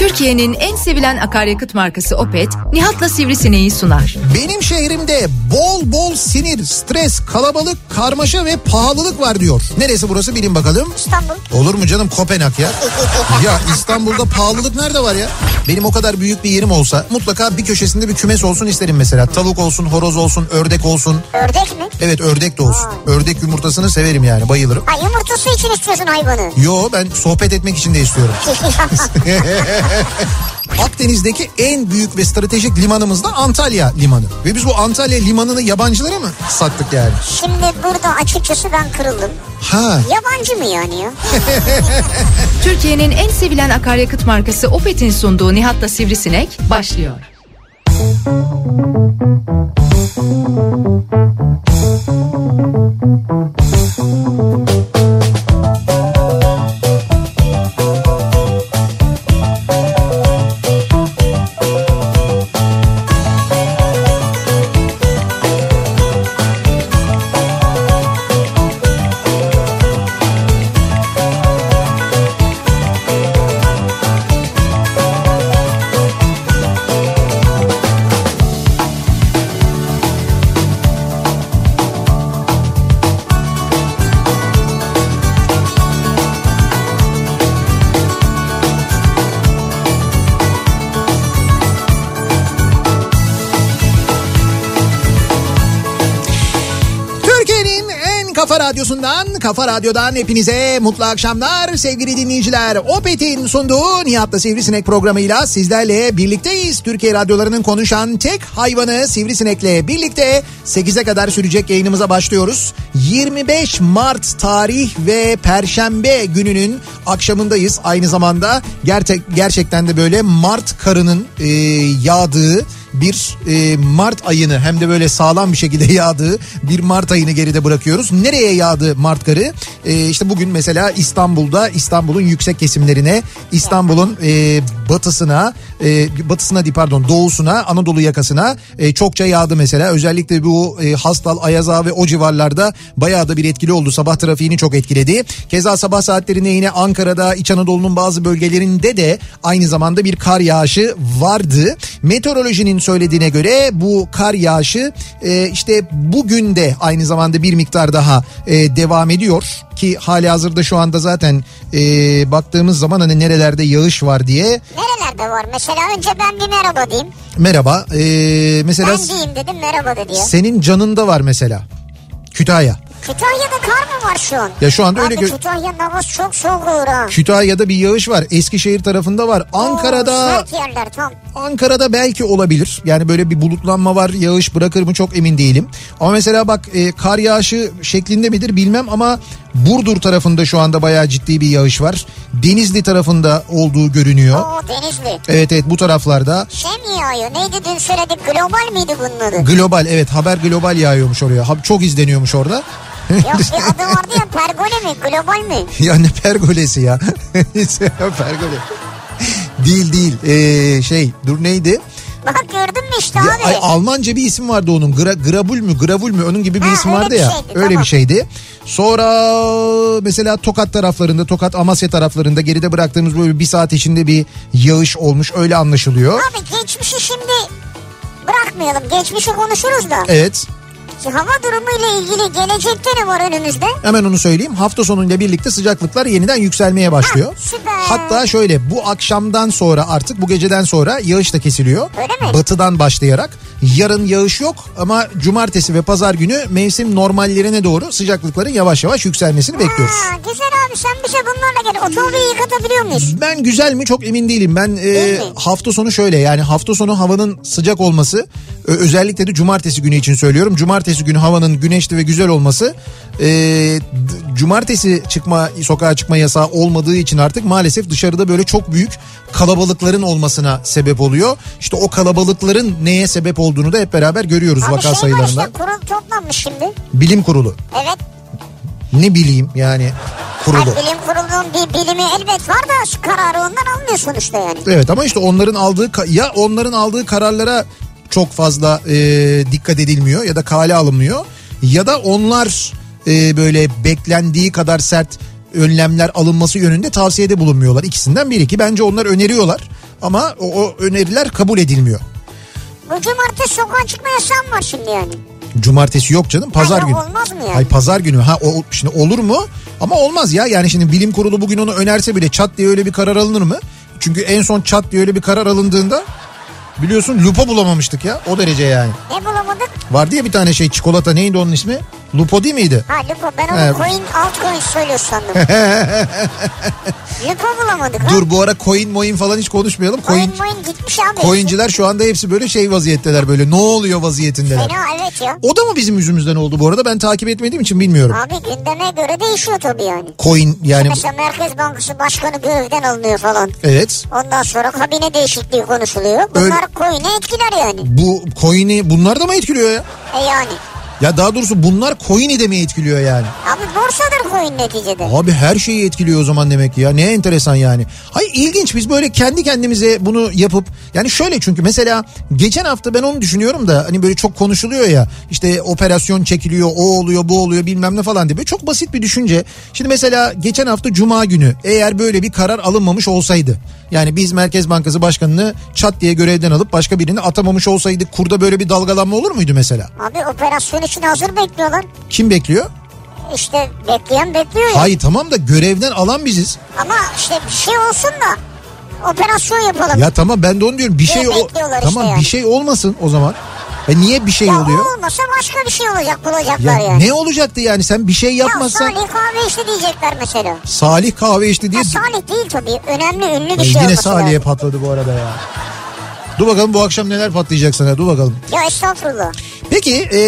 Türkiye'nin en sevilen akaryakıt markası Opet, Nihat'la Sivrisineği sunar. Benim şehrimde bol bol sinir, stres, kalabalık, karmaşa ve pahalılık var diyor. Neresi burası bilin bakalım. İstanbul. Olur mu canım Kopenhag ya? ya İstanbul'da pahalılık nerede var ya? Benim o kadar büyük bir yerim olsa mutlaka bir köşesinde bir kümes olsun isterim mesela. Tavuk olsun, horoz olsun, ördek olsun. Ördek mi? Evet ördek de olsun. Ördek yumurtasını severim yani bayılırım. Ha yumurtası için istiyorsun hayvanı. Yo ben sohbet etmek için de istiyorum. Akdeniz'deki en büyük ve stratejik limanımız da Antalya Limanı. Ve biz bu Antalya Limanı'nı yabancılara mı sattık yani? Şimdi burada açıkçası ben kırıldım. Ha Yabancı mı yani ya? Türkiye'nin en sevilen akaryakıt markası Opet'in sunduğu Nihat'la Sivrisinek başlıyor. Türkiye'nin Rafa radyosundan, kafa radyodan hepinize mutlu akşamlar sevgili dinleyiciler. Opet'in sunduğu Nihat'la Sivrisinek programıyla sizlerle birlikteyiz. Türkiye radyolarının konuşan tek hayvanı Sivrisinek'le birlikte 8'e kadar sürecek yayınımıza başlıyoruz. 25 Mart tarih ve Perşembe gününün akşamındayız. Aynı zamanda gerçek, gerçekten de böyle Mart karının e, yağdığı bir e, Mart ayını hem de böyle sağlam bir şekilde yağdığı bir Mart ayını geride bırakıyoruz. Nereye yağdı Mart karı? E, işte bugün mesela İstanbul'da İstanbul'un yüksek kesimlerine, İstanbul'un e, batısına, e, batısına değil pardon doğusuna, Anadolu yakasına e, çokça yağdı mesela. Özellikle bu e, Hastal, Ayaza ve o civarlarda bayağı da bir etkili oldu. Sabah trafiğini çok etkiledi. Keza sabah saatlerinde yine Ankara'da, İç Anadolu'nun bazı bölgelerinde de aynı zamanda bir kar yağışı vardı. Meteorolojinin söylediğine göre bu kar yağışı e, işte bugün de aynı zamanda bir miktar daha e, devam ediyor ki hali hazırda şu anda zaten e, baktığımız zaman hani nerelerde yağış var diye Nerelerde var? Mesela önce ben bir merhaba diyeyim. merhaba e, mesela Ben diyeyim dedim merhaba dedi senin canında var mesela Kütahya. Kütahya'da kar mı var şu an? Ya şu anda öyle Abi gö- Kütahya'nın havası çok soğuk olur ha. Kütahya'da bir yağış var. Eskişehir tarafında var. Ankara'da Oo, sert yerler tam. Ankara'da belki olabilir. Yani böyle bir bulutlanma var. Yağış bırakır mı çok emin değilim. Ama mesela bak e, kar yağışı şeklinde midir bilmem ama Burdur tarafında şu anda bayağı ciddi bir yağış var. Denizli tarafında olduğu görünüyor. Oo Denizli. Evet evet bu taraflarda Şey mi yağıyor? Neydi dün söyledik? Global miydi bunun adı? global evet haber global yağıyormuş oraya. Çok izleniyormuş orada. Yok bir adı vardı ya pergole mi? Global mi? ya ne pergolesi ya. Pergole. değil değil Ee, şey dur neydi? Bak gördün mü işte Ya, abi. ay, Almanca bir isim vardı onun. Gra, grabul mü, gravul mü? Onun gibi bir Ha, isim vardı ya. şeydi, öyle tamam. bir şeydi. Sonra mesela Tokat taraflarında, Tokat Amasya taraflarında geride bıraktığımız böyle bir saat içinde bir yağış olmuş. Öyle anlaşılıyor. Abi geçmişi şimdi bırakmayalım. Geçmişi konuşuruz da. Evet. Hava durumu ile ilgili gelecekte ne var önümüzde? Hemen onu söyleyeyim. Hafta sonuyla birlikte sıcaklıklar yeniden yükselmeye başlıyor. Ha, süper. Hatta şöyle bu akşamdan sonra artık bu geceden sonra yağış da kesiliyor. Öyle mi? Batıdan başlayarak. Yarın yağış yok ama cumartesi ve pazar günü mevsim normallerine doğru sıcaklıkların yavaş yavaş yükselmesini bekliyoruz. Ha, güzel abi sen bize bunlarla gel. Otomobili yıkatabiliyor muyuz? Ben güzel mi çok emin değilim. Ben e, Değil mi? hafta sonu şöyle yani hafta sonu havanın sıcak olması özellikle de cumartesi günü için söylüyorum. Cumartesi günü havanın güneşli ve güzel olması e, cumartesi çıkma sokağa çıkma yasağı olmadığı için artık maalesef dışarıda böyle çok büyük kalabalıkların olmasına sebep oluyor. İşte o kalabalıkların neye sebep olduğunu da hep beraber görüyoruz Abi vaka şey sayılarında. işte kurul toplanmış şimdi. Bilim kurulu. Evet. Ne bileyim yani kurulu. Ay, bilim kurulunun bir bilimi elbet var da şu kararı ondan almıyor sonuçta yani. Evet ama işte onların aldığı ya onların aldığı kararlara çok fazla e, dikkat edilmiyor ya da kale alınmıyor ya da onlar e, böyle beklendiği kadar sert önlemler alınması yönünde tavsiyede bulunmuyorlar. İkisinden biri ki bence onlar öneriyorlar ama o, o öneriler kabul edilmiyor. Bu cumartesi sokağa çıkma yasağım var şimdi yani. Cumartesi yok canım pazar Hayır, günü. olmaz mı yani? Ay pazar günü ha o şimdi olur mu? Ama olmaz ya yani şimdi bilim kurulu bugün onu önerse bile çat diye öyle bir karar alınır mı? Çünkü en son çat diye öyle bir karar alındığında biliyorsun lupa bulamamıştık ya o derece yani. Ne bulamadık? Vardı ya bir tane şey çikolata neydi onun ismi? Lupo değil miydi? Ha Lupo ben onu Evet. coin alt coin söylüyor sandım. Lupo bulamadık ha. Dur bu ara coin moin falan hiç konuşmayalım. Coin Coin, moin gitmiş abi. coinciler şu anda hepsi böyle şey vaziyetteler böyle ne oluyor vaziyetindeler. Fena evet ya. O da mı bizim yüzümüzden oldu bu arada ben takip etmediğim için bilmiyorum. Abi gündeme göre değişiyor tabii yani. Coin yani Mesela Merkez Bankası Başkanı görevden alınıyor falan. evet Ondan sonra kabine değişikliği konuşuluyor. Bunlar Öyle- coin'e etkiler yani. bu coin'i bunlar da mı etkiliyor ya? E yani. Ya daha doğrusu bunlar coin'i de mi etkiliyor yani? Abi borsadır coin neticede. Abi her şeyi etkiliyor o zaman demek ki ya. Ne enteresan yani. Hayır ilginç biz böyle kendi kendimize bunu yapıp yani şöyle çünkü mesela geçen hafta ben onu düşünüyorum da hani böyle çok konuşuluyor ya işte operasyon çekiliyor o oluyor bu oluyor bilmem ne falan diye böyle çok basit bir düşünce. Şimdi mesela geçen hafta cuma günü eğer böyle bir karar alınmamış olsaydı yani biz Merkez Bankası Başkanı'nı çat diye görevden alıp başka birini atamamış olsaydık kurda böyle bir dalgalanma olur muydu mesela? Abi operasyon için hazır bekliyorlar. Kim bekliyor? İşte bekleyen bekliyor ya. Hayır tamam da görevden alan biziz. Ama işte bir şey olsun da operasyon yapalım. Ya tamam ben de onu diyorum bir şey o tamam işte yani. bir şey olmasın o zaman. E niye bir şey Ya oluyor? olmasa başka bir şey olacak bulacaklar Ya yani. ne olacaktı yani sen bir şey Ya yapmazsan Salih kahve içti diyecekler mesela. Salih kahve içti diye Ha, Salih değil tabii. Önemli ünlü bir Ya şey yine Salih'e lazım. patladı bu arada ya. Dur bakalım bu akşam neler patlayacak sana dur bakalım. Ya estağfurullah. Peki e,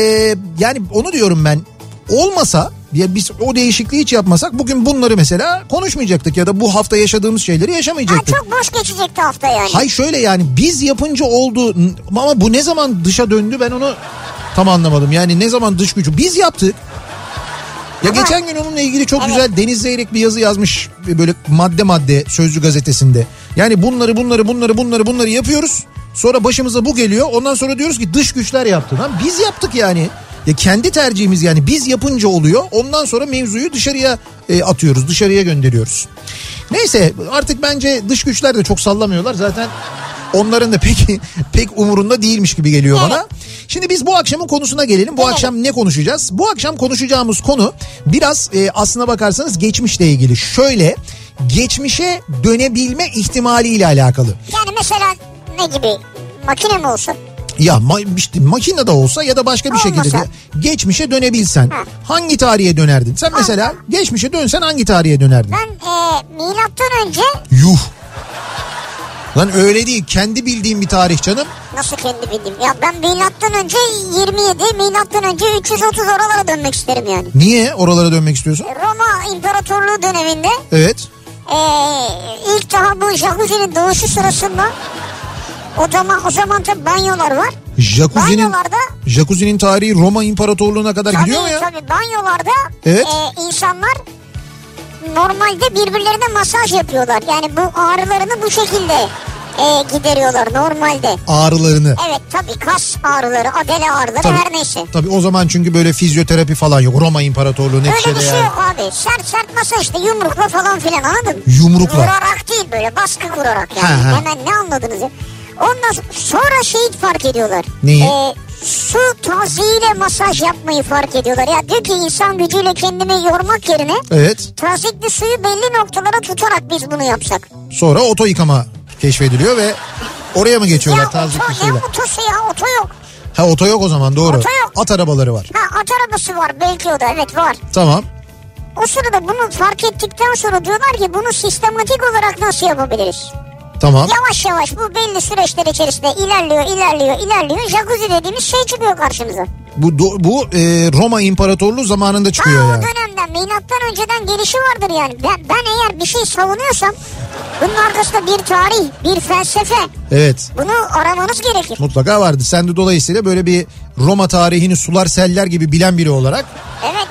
yani onu diyorum ben olmasa ya biz o değişikliği hiç yapmasak bugün bunları mesela konuşmayacaktık ya da bu hafta yaşadığımız şeyleri Ha, yaşamayacaktık. çok boş geçecekti hafta yani. Hay şöyle yani biz yapınca oldu ama bu ne zaman dışa döndü ben onu tam anlamadım. Yani ne zaman dış gücü biz yaptık. Ya Ama- geçen gün onunla ilgili çok Evet. güzel Deniz Zeyrek bir yazı yazmış böyle madde madde Sözcü gazetesinde. Yani bunları bunları bunları bunları bunları yapıyoruz. Sonra başımıza bu geliyor. Ondan sonra diyoruz ki dış güçler yaptı. Lan biz yaptık yani. Ya kendi tercihimiz yani biz yapınca oluyor. Ondan sonra mevzuyu dışarıya e, atıyoruz, dışarıya gönderiyoruz. Neyse artık bence dış güçler de çok sallamıyorlar. Zaten onların da pek pek umurunda değilmiş gibi geliyor bana. Şimdi biz bu akşamın konusuna gelelim. Bu akşam ne konuşacağız? Bu akşam konuşacağımız konu biraz e, aslına bakarsanız geçmişle ilgili. Şöyle geçmişe dönebilme ihtimaliyle alakalı. Yani mesela ne gibi? Makine mi olsa? Ya ma- işte makine de olsa ya da başka bir şekilde de Olmasa. geçmişe dönebilsen Ha. hangi tarihe dönerdin? Sen mesela geçmişe dönsen hangi tarihe dönerdin? Ben e, milattan önce Yuh. Lan öyle değil. Kendi bildiğim bir tarih canım. nasıl kendi bildiğim? Ya ben milattan önce 27, milattan önce 330 oralara dönmek isterim yani. Niye oralara dönmek istiyorsun? Roma İmparatorluğu döneminde Evet. e, ilk daha bu jacuzzi'nin doğuşu sırasında o zaman o zaman tabii banyolar var. Jacuzzi'nin Banyolarda Jacuzzi'nin tarihi Roma İmparatorluğu'na kadar tabii, gidiyor mu ya? tabii banyolarda Evet. e, insanlar normalde birbirlerine masaj yapıyorlar. Yani bu ağrılarını bu şekilde e, gideriyorlar normalde. Ağrılarını. Evet tabii kas ağrıları, adele ağrıları Tabii. her neyse. Tabii o zaman çünkü böyle fizyoterapi falan yok. Roma İmparatorluğu Öyle neticede bir şey yani. yok abi. Sert sert masa işte yumrukla falan filan anladın mı? Yumrukla. Vurarak değil böyle baskı kurarak yani. Ha, ha. Hemen ne anladınız ya? Ondan so- sonra şeyi fark ediyorlar. Neyi? Ee, su taziyle masaj yapmayı fark ediyorlar. Ya diyor ki insan gücüyle kendimi yormak yerine Evet. tazikli suyu belli noktalara tutarak biz bunu yapsak. Sonra oto yıkama keşfediliyor ve oraya mı geçiyorlar ya tazikli oto, suyla? ne otosu ya oto yok. Ha oto yok o zaman doğru. Oto yok. At arabaları var. Ha at arabası var belki o da evet var. Tamam. O sırada bunu fark ettikten sonra diyorlar ki bunu sistematik olarak nasıl yapabiliriz? Tamam. Yavaş yavaş bu belli süreçler içerisinde ilerliyor, ilerliyor, ilerliyor. Jacuzzi dediğimiz şey çıkıyor karşımıza. Bu do- bu e, Roma İmparatorluğu zamanında çıkıyor o yani. dönemden milattan önceden gelişi vardır yani. Ben, ben eğer bir şey savunuyorsam bunun arkasında bir tarih, bir felsefe Evet. bunu aramanız gerekir. Mutlaka vardı. Sen de dolayısıyla böyle bir Roma tarihini sular seller gibi bilen biri olarak Evet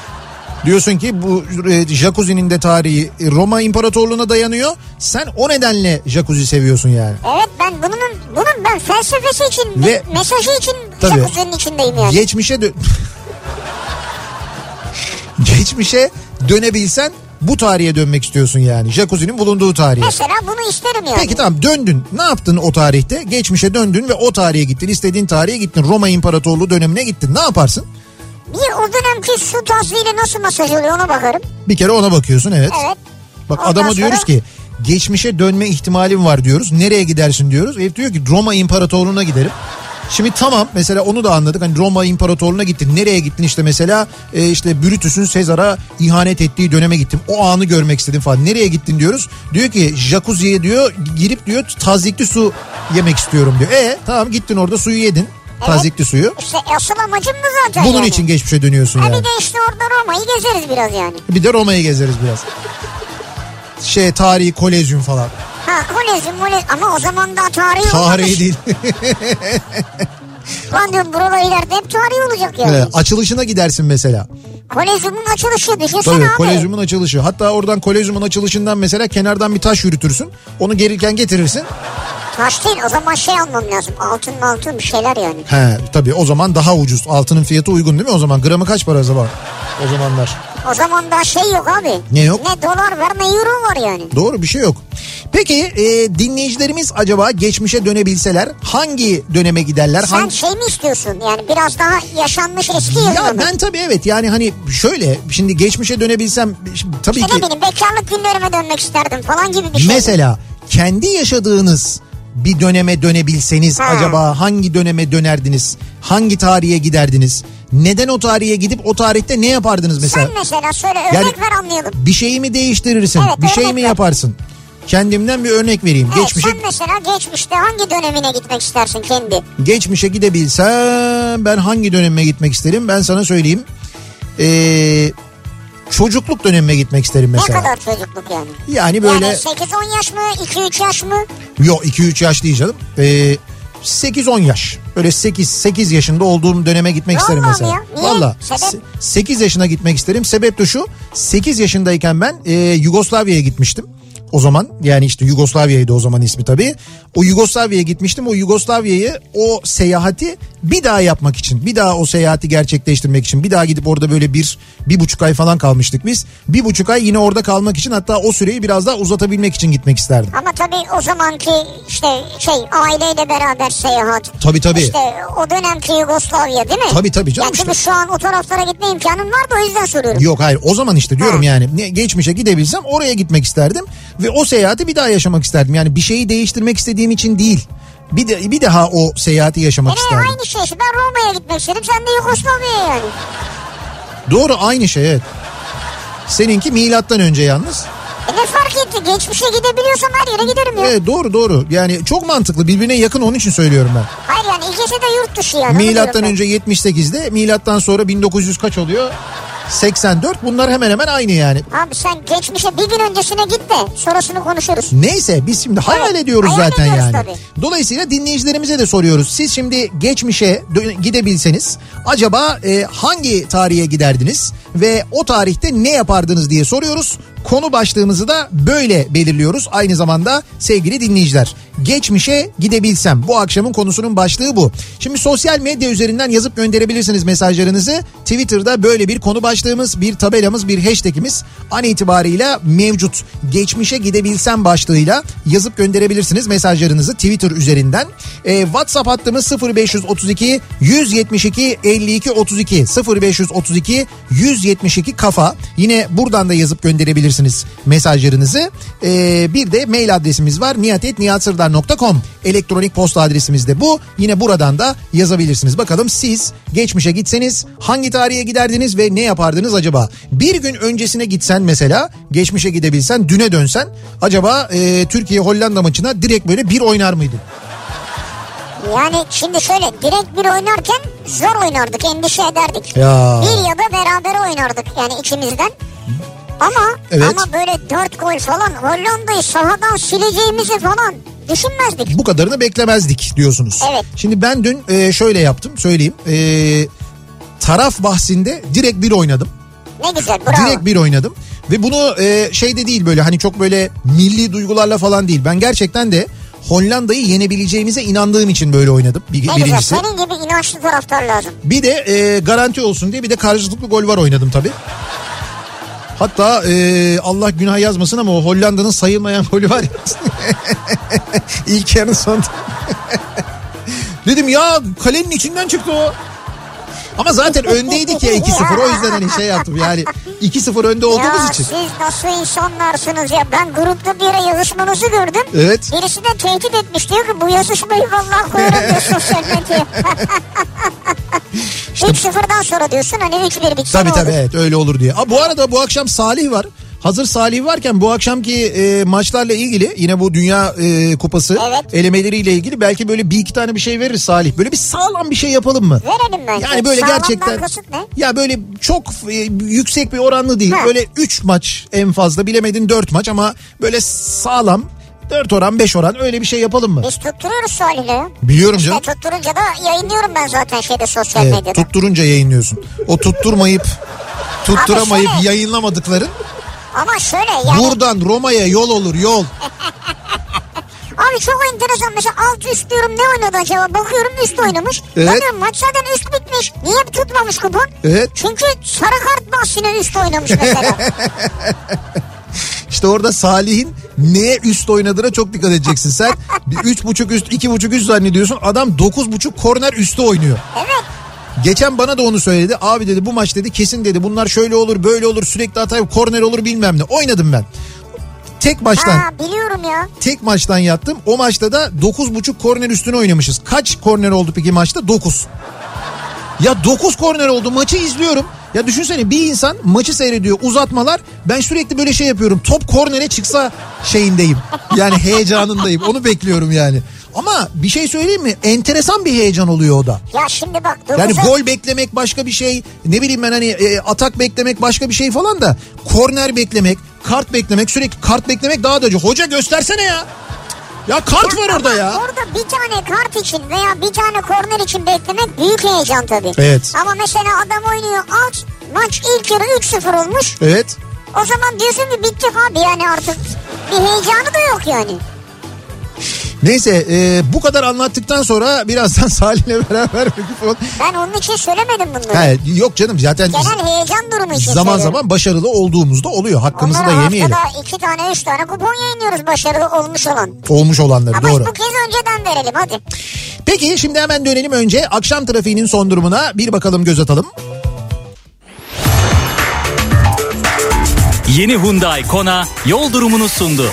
diyorsun ki bu e, jacuzzi'nin de tarihi e, Roma İmparatorluğu'na dayanıyor. Sen o nedenle jacuzzi seviyorsun yani. evet ben bunun bunun ben felsefesi için Ve- mesajı için Tabii. jacuzzi'nin içindeyim yani. Geçmişe dö- Geçmişe dönebilsen Bu tarihe dönmek istiyorsun yani. Jacuzzi'nin bulunduğu tarihe. Mesela bunu isterim yani. Peki tamam döndün. Ne yaptın o tarihte? Geçmişe döndün ve o tarihe gittin. İstediğin tarihe gittin. Roma İmparatorluğu dönemine gittin. Ne yaparsın? Bir o dönemki su taziyle nasıl masaj oluyor ona bakarım. Bir kere ona bakıyorsun evet. Evet. Bak Ondan adama sonra- diyoruz ki geçmişe dönme ihtimalim var diyoruz. Nereye gidersin diyoruz. Herif diyor ki Roma İmparatorluğu'na giderim. Şimdi tamam mesela onu da anladık. Hani Roma İmparatorluğu'na gittin. Nereye gittin işte mesela e, işte Brutus'un Sezar'a ihanet ettiği döneme gittim. O anı görmek istedim falan. Nereye gittin diyoruz. Diyor ki jacuzziye diyor girip diyor tazikli su yemek istiyorum diyor. E tamam gittin orada suyu yedin. Tazikli suyu. İşte asıl amacım bu zaten Bunun yani. için geçmişe dönüyorsun Ha yani. bir de işte orada Roma'yı gezeriz biraz yani. Bir de Roma'yı gezeriz biraz. Şey tarihi kolezyum falan. Ha kolezyum molezyum ama o zaman daha tarihi Tarihi olmamış. değil. Lan diyorum buralar ileride hep tarihi olacak yani. Evet, açılışına gidersin mesela. Kolezyumun açılışı düşünsene Tabii abi. kolezyumun açılışı. Hatta oradan kolezyumun açılışından mesela kenardan bir taş yürütürsün. Onu gelirken getirirsin. Taş değil o zaman şey almam lazım. Altın altın bir şeyler yani. He tabii o zaman daha ucuz. Altının fiyatı uygun değil mi o zaman? Gramı kaç para zaman? O zamanlar. O zaman daha şey yok abi. Ne yok? Ne dolar var ne euro var yani. Doğru bir şey yok. Peki e, dinleyicilerimiz acaba geçmişe dönebilseler hangi döneme giderler? Sen hangi... şey mi istiyorsun yani biraz daha yaşanmış eski Ya yılda mı? ben tabii evet yani hani şöyle şimdi geçmişe dönebilsem tabii İşte ki ne bileyim bekarlık günlerime dönmek isterdim falan gibi bir şey. Mesela kendi yaşadığınız bir döneme dönebilseniz Ha. acaba hangi döneme dönerdiniz? Hangi tarihe giderdiniz? Neden o tarihe gidip o tarihte ne yapardınız mesela? Sen mesela söyle örnek Yani- ver anlayalım. Bir şeyi mi değiştirirsin? Evet, bir şey mi ver. yaparsın? Kendimden bir örnek vereyim. Evet, geçmişe Sen mesela geçmişte hangi dönemine gitmek istersin kendi? geçmişe gidebilsem ben hangi döneme gitmek isterim? Ben sana söyleyeyim. Ee, çocukluk dönemime gitmek isterim mesela. Ne kadar çocukluk yani? Yani böyle Yani 8-10 yaş mı 2-3 yaş mı? Yok 2-3 yaş değil canım. Ee, 8-10 yaş. Böyle 8 8 yaşında olduğum döneme gitmek isterim Vallahi mesela. ya. Niye? Valla. Sebep? 8 yaşına gitmek isterim. Sebep de şu. 8 yaşındayken ben e, Yugoslavya'ya gitmiştim. O zaman yani işte Yugoslavya'ydı o zaman ismi tabii. O Yugoslavya'ya gitmiştim. O Yugoslavya'yı o seyahati bir daha yapmak için. Bir daha o seyahati gerçekleştirmek için. Bir daha gidip orada böyle bir, bir buçuk ay falan kalmıştık biz. Bir buçuk ay yine orada kalmak için hatta o süreyi biraz daha uzatabilmek için gitmek isterdim. Ama tabii o zamanki işte şey aileyle beraber seyahat. Tabii tabii. İşte o dönemki Yugoslavya değil mi? Tabii, tabii canım Ya çünkü işte. şu an o taraflara gitme imkanım var da o yüzden soruyorum. Yok hayır o zaman işte diyorum Ha. yani geçmişe gidebilsem oraya gitmek isterdim ve o seyahati bir daha yaşamak isterdim. Yani bir şeyi değiştirmek istediğim için değil. Bir de bir daha o seyahati yaşamak Yine isterdim. aynı şey. Ben Roma'ya gitmek istedim. Sen de Yugoslavya'ya yani. Doğru aynı şey evet. Seninki milattan önce yalnız. E ne fark etti? Geçmişe gidebiliyorsam her yere giderim ya. Evet doğru doğru. Yani çok mantıklı birbirine yakın onun için söylüyorum ben. Hayır yani ikisi de yurt dışı yani. Milattan önce 78'de milattan sonra 1900 kaç oluyor? 84 bunlar hemen hemen aynı yani. Abi sen geçmişe bir gün öncesine git de sonrasını konuşuruz. Neyse biz şimdi hayal Evet, ediyoruz hayal zaten ediyoruz yani. tabii. Dolayısıyla dinleyicilerimize de soruyoruz. Siz şimdi geçmişe gidebilseniz acaba e, hangi tarihe giderdiniz ve o tarihte ne yapardınız diye soruyoruz. Konu başlığımızı da böyle belirliyoruz. Aynı zamanda sevgili dinleyiciler. Geçmişe gidebilsem bu akşamın konusunun başlığı bu. Şimdi sosyal medya üzerinden yazıp gönderebilirsiniz mesajlarınızı. Twitter'da böyle bir konu başlığımız, bir tabelamız, bir hashtagimiz an itibarıyla mevcut. Geçmişe gidebilsem başlığıyla yazıp gönderebilirsiniz mesajlarınızı Twitter üzerinden. Ee, WhatsApp hattımız 0532 172 52 32 0532 172 kafa. Yine buradan da yazıp gönderebilirsiniz mesajlarınızı. Ee, bir de mail adresimiz var niyatetniyatsırdar.com elektronik posta adresimiz de bu. Yine buradan da yazabilirsiniz. Bakalım siz geçmişe gitseniz hangi tarihe giderdiniz ve ne yapardınız acaba? Bir gün öncesine gitsen mesela geçmişe gidebilsen düne dönsen acaba e, Türkiye Hollanda maçına direkt böyle bir oynar mıydın? Yani şimdi şöyle direkt bir oynarken zor oynardık endişe ederdik. Ya. Bir ya da beraber oynardık yani ikimizden. Ama Evet. ama böyle dört gol falan Hollanda'yı sahadan sileceğimizi falan düşünmezdik. Bu kadarını beklemezdik diyorsunuz. Evet. Şimdi ben dün e, şöyle yaptım söyleyeyim. E, taraf bahsinde direkt bir oynadım. Ne güzel bravo. Direkt bir oynadım. Ve bunu e, şeyde değil böyle hani çok böyle milli duygularla falan değil. Ben gerçekten de Hollanda'yı yenebileceğimize inandığım için böyle oynadım. Bir, ne güzel birincisi. senin gibi inançlı taraftar lazım. Bir de e, garanti olsun diye bir de karşılıklı gol var oynadım tabii. Hatta e, Allah günah yazmasın ama o Hollanda'nın sayılmayan golü var ya. İlk yarının sonunda. Dedim ya kalenin içinden çıktı o. Ama zaten öndeydik ya 2-0 o yüzden hani şey yaptım yani 2-0 önde olduğumuz ya için. siz nasıl insanlarsınız ya ben grupta bir ara yazışmanızı gördüm. Evet. Birisi de tehdit etmiş diyor ki bu yazışmayı vallahi koyarım diyor sosyal medyaya. İşte- 3-0'dan sonra diyorsun hani 3-1 bitsin Tabii olur. tabii evet öyle olur diye. Aa, bu arada bu akşam Salih var. Hazır Salih varken bu akşamki e, maçlarla ilgili yine bu Dünya e, Kupası Evet. elemeleriyle ilgili belki böyle bir iki tane bir şey veririz Salih. Böyle bir sağlam bir şey yapalım mı? Verelim bence. Yani böyle Sağlamdan gerçekten ya böyle çok e, yüksek bir oranlı değil. Ha. Böyle 3 maç en fazla bilemedin 4 maç ama böyle sağlam 4 oran 5 oran öyle bir şey yapalım mı? Biz tutturuyoruz Salih'le. Biliyorum İşte canım. tutturunca da yayınlıyorum ben zaten şeyde sosyal Evet, medyada. tutturunca yayınlıyorsun. O tutturmayıp tutturamayıp şöyle- yayınlamadıkların Ama şöyle yani buradan Roma'ya yol olur yol. abi çok enteresan mesela alt üst diyorum ne oynadı acaba bakıyorum üst oynamış. Evet. Ya diyorum maç zaten üst bitmiş. Niye tutmamış kupon? Evet. Çünkü sarı kart bahsine üst oynamış mesela. İşte orada Salih'in neye üst oynadığına çok dikkat edeceksin. Sen bir üç buçuk üst iki buçuk üst zannediyorsun. Adam dokuz buçuk korner üstü oynuyor. evet. Geçen bana da onu söyledi. Abi dedi bu maç dedi kesin dedi. Bunlar şöyle olur böyle olur sürekli hata korner olur bilmem ne. Oynadım ben. Tek maçtan Ha biliyorum ya. tek maçtan yattım. O maçta da dokuz buçuk korner üstüne oynamışız. Kaç korner oldu peki maçta? Dokuz. Ya 9 korner oldu maçı izliyorum. Ya düşünsene bir insan maçı seyrediyor uzatmalar. Ben sürekli böyle şey yapıyorum. Top kornere çıksa şeyindeyim. Yani heyecanındayım. Onu bekliyorum yani. Ama bir şey söyleyeyim mi? Enteresan bir heyecan oluyor o da. Ya şimdi bak. Yani gol beklemek başka bir şey. Ne bileyim ben hani e, atak beklemek başka bir şey falan da. Korner beklemek, kart beklemek sürekli kart beklemek daha da acı. Hoca göstersene ya. Ya kart var orada ya. Orada bir tane kart için veya bir tane korner için beklemek büyük heyecan tabii. Evet. Ama mesela adam oynuyor alt maç ilk yarı 3-0 olmuş. Evet. O zaman diyorsun ki bittik abi yani artık bir heyecanı da yok yani. Neyse e, bu kadar anlattıktan sonra birazdan Salih'le beraber mikrofon. Ben onun için söylemedim bunları. He, yok canım zaten Genel heyecan durumu için zaman söylüyorum. zaman başarılı olduğumuzda oluyor. Hakkımızı Onlara da yemeyelim. haftada iki tane üç tane kupon yayınlıyoruz başarılı olmuş olan. Olmuş olanları Ama doğru. bu kez önceden verelim hadi. Peki şimdi hemen dönelim önce akşam trafiğinin son durumuna bir bakalım göz atalım. Yeni Hyundai Kona yol durumunu sundu.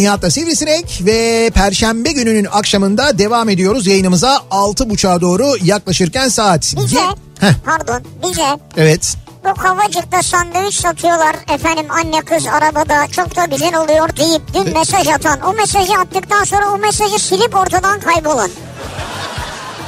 Nihat'la Sivrisinek ve Perşembe gününün akşamında devam ediyoruz yayınımıza 6.30'a doğru yaklaşırken saat. Bize Heh, pardon bize evet. bu kavacıkta sandviç satıyorlar efendim anne kız arabada çok da güzel oluyor deyip dün mesaj atan o mesajı attıktan sonra o mesajı silip ortadan kaybolan.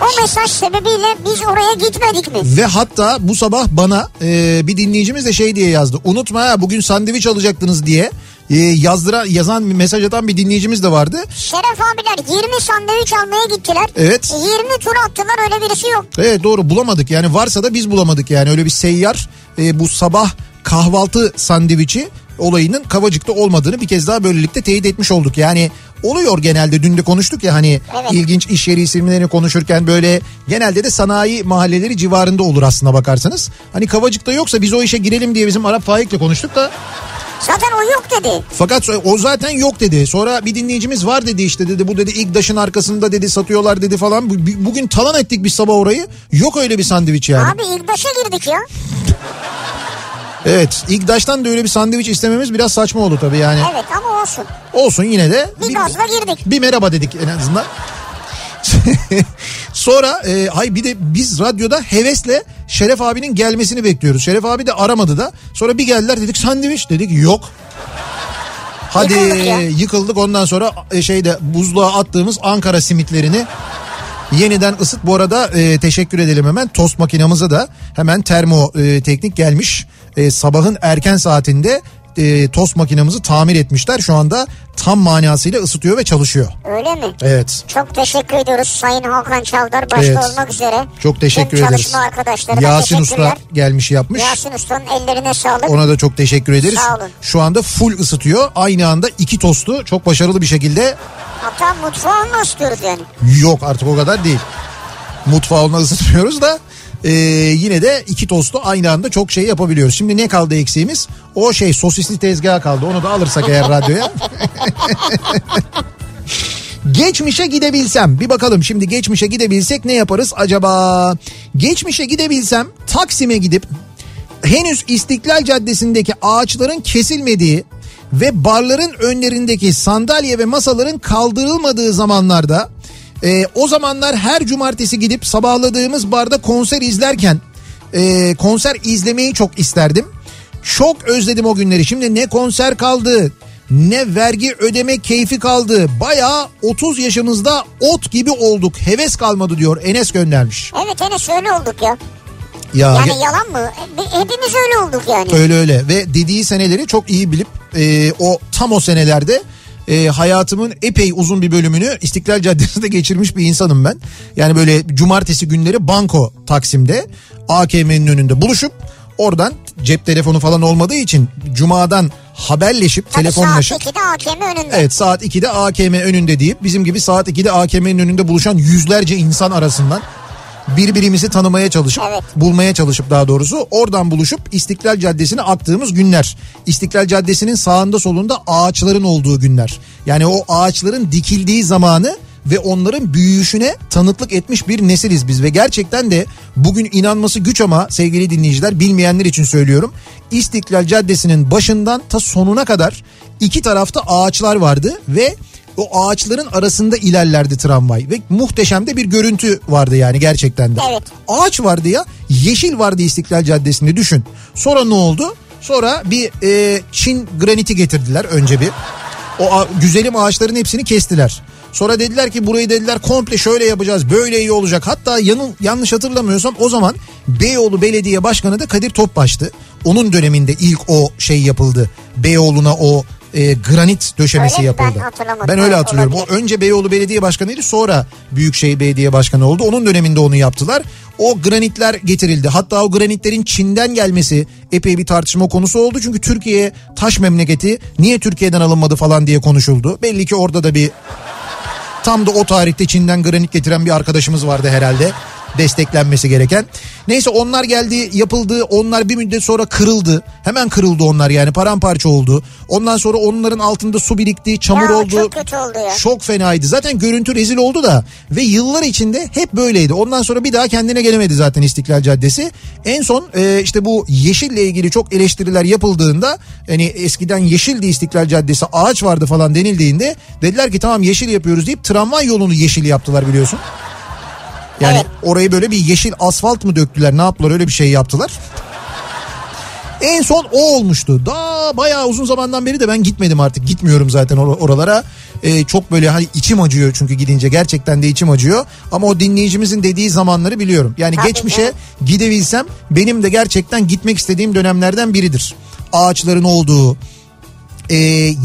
O mesaj sebebiyle biz oraya gitmedik mi? Ve hatta bu sabah bana e, bir dinleyicimiz de şey diye yazdı. Unutma bugün sandviç alacaktınız diye e, yazdıra yazan bir mesaj atan bir dinleyicimiz de vardı. Şeref abiler 20 sandviç almaya gittiler. Evet. 20 tur attılar öyle birisi yok. Evet doğru bulamadık yani varsa da biz bulamadık yani öyle bir seyyar e, bu sabah kahvaltı sandviçi olayının Kavacık'ta olmadığını bir kez daha böylelikle teyit etmiş olduk. Yani oluyor genelde dün de konuştuk ya hani Evet. ilginç iş yeri isimlerini konuşurken böyle genelde de sanayi mahalleleri civarında olur aslında bakarsanız. Hani Kavacık'ta yoksa biz o işe girelim diye bizim Arap Faik'le konuştuk da Zaten o yok dedi. fakat o zaten yok dedi. Sonra bir dinleyicimiz var dedi işte dedi bu dedi İgdaş'ın arkasında dedi satıyorlar dedi falan. Bu- Bugün talan ettik biz sabah orayı. Yok öyle bir sandviç yani. Abi İlktaş'a girdik ya. Evet İgdaş'tan da öyle bir sandviç istememiz biraz saçma oldu tabii yani. Evet ama olsun. Olsun yine de. Bir gazla girdik. Bir merhaba dedik en azından. Sonra e, hay bir de biz radyoda hevesle Şeref abinin gelmesini bekliyoruz. Şeref abi de aramadı da. Sonra bir geldiler dedik sandviç dedik yok. Hadi Yıkıldık yıkıldık ondan sonra e, şeyde buzluğa attığımız Ankara simitlerini yeniden ısıt. Bu arada e, teşekkür edelim hemen tost makinamıza da hemen termo e, teknik gelmiş. E, sabahın erken saatinde e, tost makinamızı tamir etmişler. Şu anda tam manasıyla ısıtıyor ve çalışıyor. Öyle mi? Evet. Çok teşekkür ediyoruz Sayın Hakan Çavdar başta Evet. olmak üzere. Çok teşekkür Tüm ederiz. çalışma arkadaşlarıma Yasin. Usta gelmiş yapmış. Yasin Usta'nın ellerine sağlık. Ona da çok teşekkür ederiz. Sağ olun. Şu anda full ısıtıyor. Aynı anda iki tostu çok başarılı bir şekilde Hatta mutfağını ısıtıyoruz yani. yok artık o kadar değil. Mutfağına ısıtmıyoruz da e, yine de iki tostu aynı anda çok şey yapabiliyoruz. Şimdi ne kaldı eksiğimiz? O şey sosisli tezgah kaldı. Onu da alırsak eğer radyoya. Geçmişe gidebilsem bir bakalım şimdi geçmişe gidebilsek ne yaparız acaba? Geçmişe gidebilsem Taksim'e gidip henüz İstiklal Caddesi'ndeki ağaçların kesilmediği ve barların önlerindeki sandalye ve masaların kaldırılmadığı zamanlarda e, o zamanlar her cumartesi gidip sabahladığımız barda konser izlerken e, konser izlemeyi çok isterdim. Çok özledim o günleri. Şimdi ne konser kaldı ne vergi ödeme keyfi kaldı. Bayağı 30 yaşımızda ot gibi olduk. Heves kalmadı diyor Enes göndermiş. Evet Enes öyle olduk ya. Ya Yani yalan mı? Hepimiz öyle olduk yani. Öyle öyle ve dediği seneleri çok iyi bilip e, o tam o senelerde e, hayatımın epey uzun bir bölümünü İstiklal Caddesi'nde geçirmiş bir insanım ben. Yani böyle cumartesi günleri banko Taksim'de AKM'nin önünde buluşup oradan cep telefonu falan olmadığı için cumadan haberleşip Tabii telefonlaşıp saat 2'de AKM önünde. Evet saat 2'de AKM önünde deyip bizim gibi saat 2'de AKM'nin önünde buluşan yüzlerce insan arasından birbirimizi tanımaya çalışıp Evet. bulmaya çalışıp daha doğrusu oradan buluşup İstiklal Caddesi'ne aktığımız günler. İstiklal Caddesi'nin sağında solunda ağaçların olduğu günler. Yani o ağaçların dikildiği zamanı ve onların büyüyüşüne tanıklık etmiş bir nesiliz biz ve gerçekten de bugün inanması güç ama sevgili dinleyiciler bilmeyenler için söylüyorum. İstiklal Caddesi'nin başından ta sonuna kadar iki tarafta ağaçlar vardı ve o ağaçların arasında ilerlerdi tramvay ve muhteşem de bir görüntü vardı yani gerçekten de. Evet. Ağaç vardı ya yeşil vardı İstiklal Caddesi'nde düşün. Sonra ne oldu? Sonra bir e, Çin graniti getirdiler önce bir. O a- güzelim ağaçların hepsini kestiler. Sonra dediler ki burayı dediler komple şöyle yapacağız böyle iyi olacak. Hatta yanıl, yanlış hatırlamıyorsam o zaman Beyoğlu Belediye Başkanı da Kadir Topbaş'tı. Onun döneminde ilk o şey yapıldı. Beyoğlu'na o e, granit döşemesi Öyle? Ben yapıldı. hatırlamadım. Ben öyle hatırlıyorum. O olabilir. önce Beyoğlu Belediye Başkanıydı sonra Büyükşehir Belediye Başkanı oldu. Onun döneminde onu yaptılar. O granitler getirildi. Hatta o granitlerin Çin'den gelmesi epey bir tartışma konusu oldu. Çünkü Türkiye taş memleketi niye Türkiye'den alınmadı falan diye konuşuldu. Belli ki orada da bir Tam da o tarihte Çin'den granit getiren bir arkadaşımız vardı herhalde. Desteklenmesi gereken. Neyse onlar geldi yapıldı onlar bir müddet sonra kırıldı. Hemen kırıldı onlar yani paramparça oldu. Ondan sonra onların altında su birikti çamur Ya, oldu. çok kötü oldu ya. Çok fenaydı zaten görüntü rezil oldu da. Ve yıllar içinde hep böyleydi. Ondan sonra bir daha kendine gelemedi zaten İstiklal Caddesi. En son e, işte bu yeşille ilgili çok eleştiriler yapıldığında hani eskiden yeşildi İstiklal Caddesi ağaç vardı falan denildiğinde dediler ki tamam yeşil yapıyoruz deyip tramvay yolunu yeşil yaptılar biliyorsun. Yani Evet. orayı böyle bir yeşil asfalt mı döktüler ne yaptılar öyle bir şey yaptılar. En son o olmuştu. Daha bayağı uzun zamandan beri de ben gitmedim artık. Gitmiyorum zaten or- oralara. Ee, çok böyle hani içim acıyor çünkü gidince gerçekten de içim acıyor. Ama o dinleyicimizin dediği zamanları biliyorum. Yani Tabii geçmişe canım. gidebilsem benim de gerçekten gitmek istediğim dönemlerden biridir. Ağaçların olduğu, e,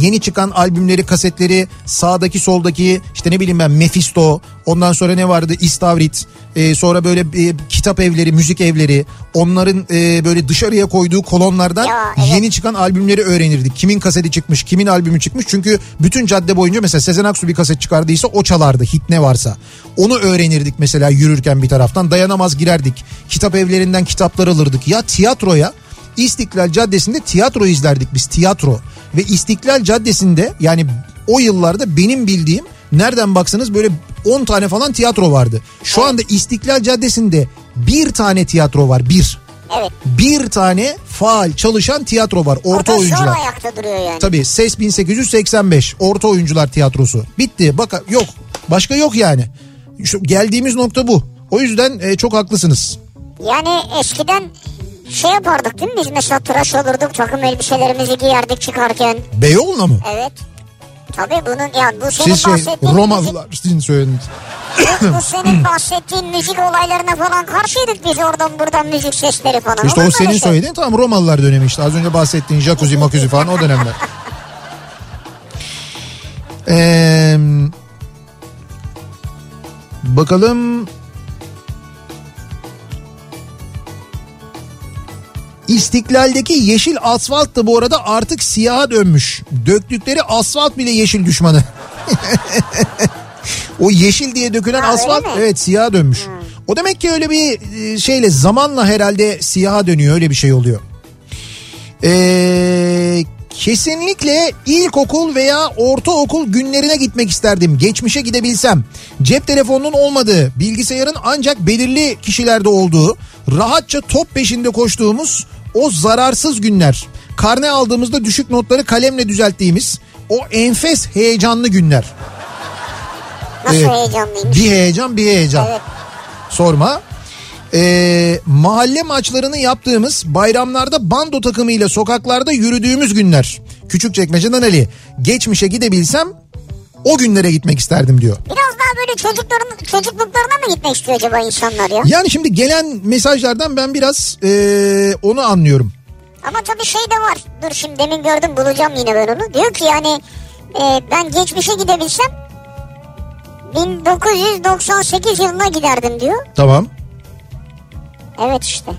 yeni çıkan albümleri, kasetleri sağdaki soldaki işte ne bileyim ben Mephisto ondan sonra ne vardı İstavrit e, sonra böyle e, kitap evleri, müzik evleri onların e, böyle dışarıya koyduğu kolonlardan Ya, evet. yeni çıkan albümleri öğrenirdik. Kimin kaseti çıkmış, kimin albümü çıkmış çünkü bütün cadde boyunca mesela Sezen Aksu bir kaset çıkardıysa o çalardı hit ne varsa. Onu öğrenirdik mesela yürürken bir taraftan dayanamaz girerdik. Kitap evlerinden kitaplar alırdık. Ya tiyatroya İstiklal Caddesi'nde tiyatro izlerdik biz tiyatro. Ve İstiklal Caddesi'nde yani o yıllarda benim bildiğim nereden baksanız böyle 10 tane falan tiyatro vardı. Şu anda İstiklal Caddesi'nde bir tane tiyatro var bir. Evet. Bir tane faal çalışan tiyatro var orta o da oyuncular. zor ayakta duruyor yani. Tabii Ses 1885 orta oyuncular tiyatrosu. Bitti bak yok başka yok yani. Şu geldiğimiz nokta bu. O yüzden e, çok haklısınız. Yani eskiden şey yapardık değil mi biz mesela tıraş olurduk takım elbiselerimizi giyerdik çıkarken. Beyoğlu'na mı? Evet. Tabii bunun ya bu senin Siz şey bahsettiğin Romalılar sizin söylediğiniz. bu senin bahsettiğin müzik olaylarına falan karşıydık biz oradan buradan müzik sesleri falan. İşte Olur o senin şey? söylediğin tamam Romalılar dönemi işte. Az önce bahsettiğin jacuzzi makuzi falan o dönemler. Ee, bakalım. İstiklal'deki yeşil asfalt da bu arada artık siyaha dönmüş. Döktükleri asfalt bile yeşil düşmanı. o yeşil diye dökülen Ha, asfalt evet siyaha dönmüş. O demek ki öyle bir e, şeyle zamanla herhalde siyaha dönüyor öyle bir şey oluyor. Ee, kesinlikle ilkokul veya ortaokul günlerine gitmek isterdim. Geçmişe gidebilsem. Cep telefonunun olmadığı, bilgisayarın ancak belirli kişilerde olduğu, rahatça top peşinde koştuğumuz o zararsız günler. Karne aldığımızda düşük notları kalemle düzelttiğimiz o enfes heyecanlı günler. Nasıl Evet. heyecanlıymış. Bir heyecan bir heyecan. Evet. Sorma. Ee, mahalle maçlarını yaptığımız bayramlarda bando takımıyla sokaklarda yürüdüğümüz günler. Küçükçekmece'den Ali. Geçmişe gidebilsem o günlere gitmek isterdim diyor. Biraz daha böyle çocukların çocukluklarına mı gitmek istiyor acaba insanlar ya? Yani şimdi gelen mesajlardan ben biraz ee, onu anlıyorum. Ama tabii şey de var. Dur şimdi demin gördüm bulacağım yine ben onu. Diyor ki yani e, ben geçmişe gidebilsem 1998 yılına giderdim diyor. Tamam. Evet işte.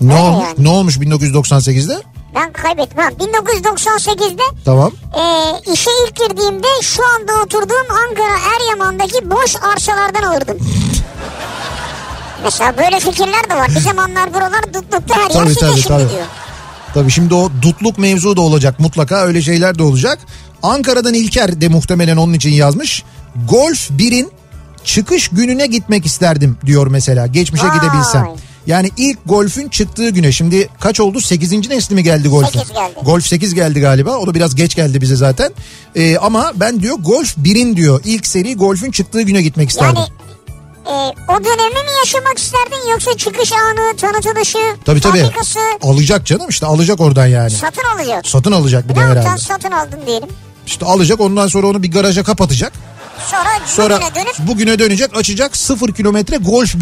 Ne Öyle olmuş? yani. Ne olmuş 1998'de? Ben kaybettim. Ha, 1998'de Tamam. e, işe ilk girdiğimde şu anda oturduğum Ankara Eryaman'daki boş arsalardan alırdım. Mesela böyle fikirler de var. Bir zamanlar buralar dutlukta her yer Tabii, site tabii, şimdi tabii. diyor. Tabii şimdi o dutluk mevzu da olacak mutlaka öyle şeyler de olacak. Ankara'dan İlker de muhtemelen onun için yazmış. Golf 1'in çıkış gününe gitmek isterdim diyor mesela geçmişe Vay. gidebilsem. Yani ilk golfün çıktığı güne şimdi kaç oldu 8. nesli mi geldi golfün? Sekiz geldi. Golf 8 geldi galiba o da biraz geç geldi bize zaten. Ee, ama ben diyor golf 1'in diyor ilk seri golfün çıktığı güne gitmek isterdim. Yani e, o dönemi mi yaşamak isterdin yoksa çıkış anı, tanıtılışı, tabii tabii fabrikası alacak canım işte alacak oradan yani. satın alacak. Satın alacak bir de Ne herhalde. yapacaksın satın aldın diyelim. İşte alacak ondan sonra onu bir garaja kapatacak. Sonra, Sonra bugüne dönüp bugüne dönecek açacak 0 kilometre golf 1.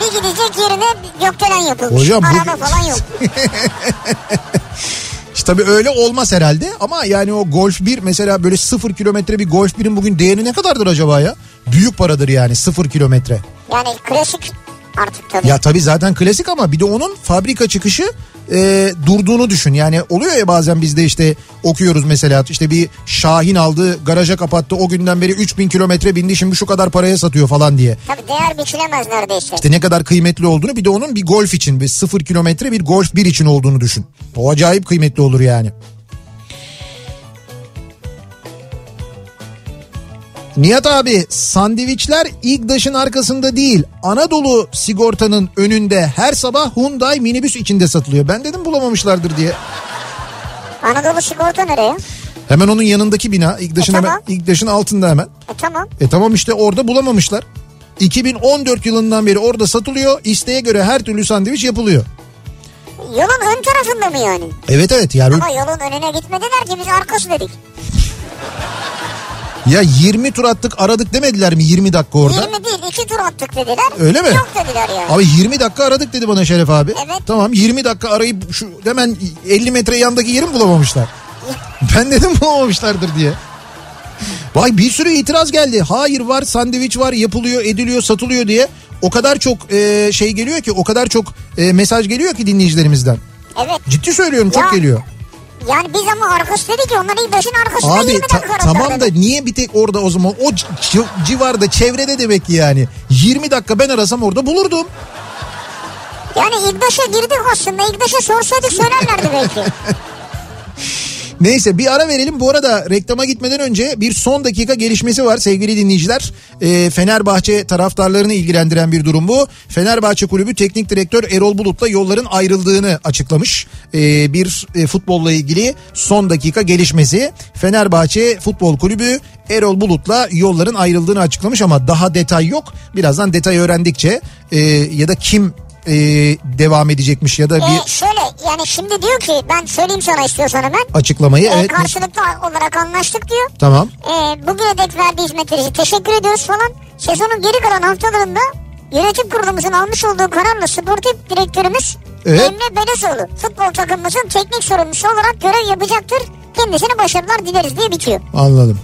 bir gidecek yerine gökdelen yapılmış. Hocam Araba falan yok. İşte tabii öyle olmaz herhalde ama yani o golf 1 mesela böyle 0 kilometre bir golf 1'in bugün değeri ne kadardır acaba ya? Büyük paradır yani 0 kilometre. Yani klasik artık tabii. Ya tabii zaten klasik ama bir de onun fabrika çıkışı e, durduğunu düşün. Yani oluyor ya bazen bizde işte okuyoruz mesela işte bir Şahin aldı garaja kapattı o günden beri 3000 kilometre bindi şimdi şu kadar paraya satıyor falan diye. Tabii değer biçilemez neredeyse. İşte ne kadar kıymetli olduğunu bir de onun bir golf için bir sıfır kilometre bir golf bir için olduğunu düşün. O acayip kıymetli olur yani. Nihat abi sandviçler İGDAŞ'ın arkasında değil Anadolu sigortanın önünde her sabah Hyundai minibüs içinde satılıyor. Ben dedim bulamamışlardır diye. Anadolu sigorta nereye? Hemen onun yanındaki bina İGDAŞ'ın E, hemen tamam. İGDAŞ'ın altında hemen. E tamam. E tamam işte orada bulamamışlar. 2014 yılından beri orada satılıyor. İsteğe göre her türlü sandviç yapılıyor. Yolun ön tarafında mı yani? Evet evet yani Ama yolun önüne gitmediler ki biz arkası dedik. Ya 20 tur attık aradık demediler mi 20 dakika orada? 20 değil 2 tur attık dediler. Öyle mi? Yok dediler yani. Abi 20 dakika aradık dedi bana Şeref abi. Evet. Tamam 20 dakika arayıp şu hemen 50 metre yandaki yeri mi bulamamışlar? ben dedim bulamamışlardır diye. Vay bir sürü itiraz geldi. Hayır var sandviç var yapılıyor ediliyor satılıyor diye. O kadar çok e, şey geliyor ki o kadar çok e, mesaj geliyor ki dinleyicilerimizden. Evet. Ciddi söylüyorum çok Ya, geliyor. Yani biz ama arkası dedik ki onlar başın arkasında Abi 20 ta- dakika aradılar tamam da dedi. niye bir tek orada o zaman o civarda çevrede demek ki yani. 20 dakika ben arasam orada bulurdum. Yani İGDAŞ'a girdik aslında. İGDAŞ'a sorsaydık söylerlerdi belki. Neyse bir ara verelim. Bu arada reklama gitmeden önce bir son dakika gelişmesi var sevgili dinleyiciler. Ee, Fenerbahçe taraftarlarını ilgilendiren bir durum bu. Fenerbahçe Kulübü Teknik Direktör Erol Bulut'la yolların ayrıldığını açıklamış. Ee, bir e, futbolla ilgili son dakika gelişmesi. Fenerbahçe Futbol Kulübü Erol Bulut'la yolların ayrıldığını açıklamış ama daha detay yok. Birazdan detay öğrendikçe e, ya da kim e, devam edecekmiş ya da Ee, bir... şöyle yani şimdi diyor ki ben söyleyeyim sana istiyorsan hemen. Açıklamayı Ee, evet. karşılıklı olarak anlaştık diyor. Tamam. Ee, bugüne dek verdiği hizmetler için teşekkür ediyoruz falan. Sezonun geri kalan haftalarında yönetim kurulumuzun almış olduğu kararla sportif direktörümüz Evet. Emre Belezoğlu futbol takımımızın teknik sorumlusu olarak görev yapacaktır. Kendisine başarılar dileriz diye bitiyor. Anladım.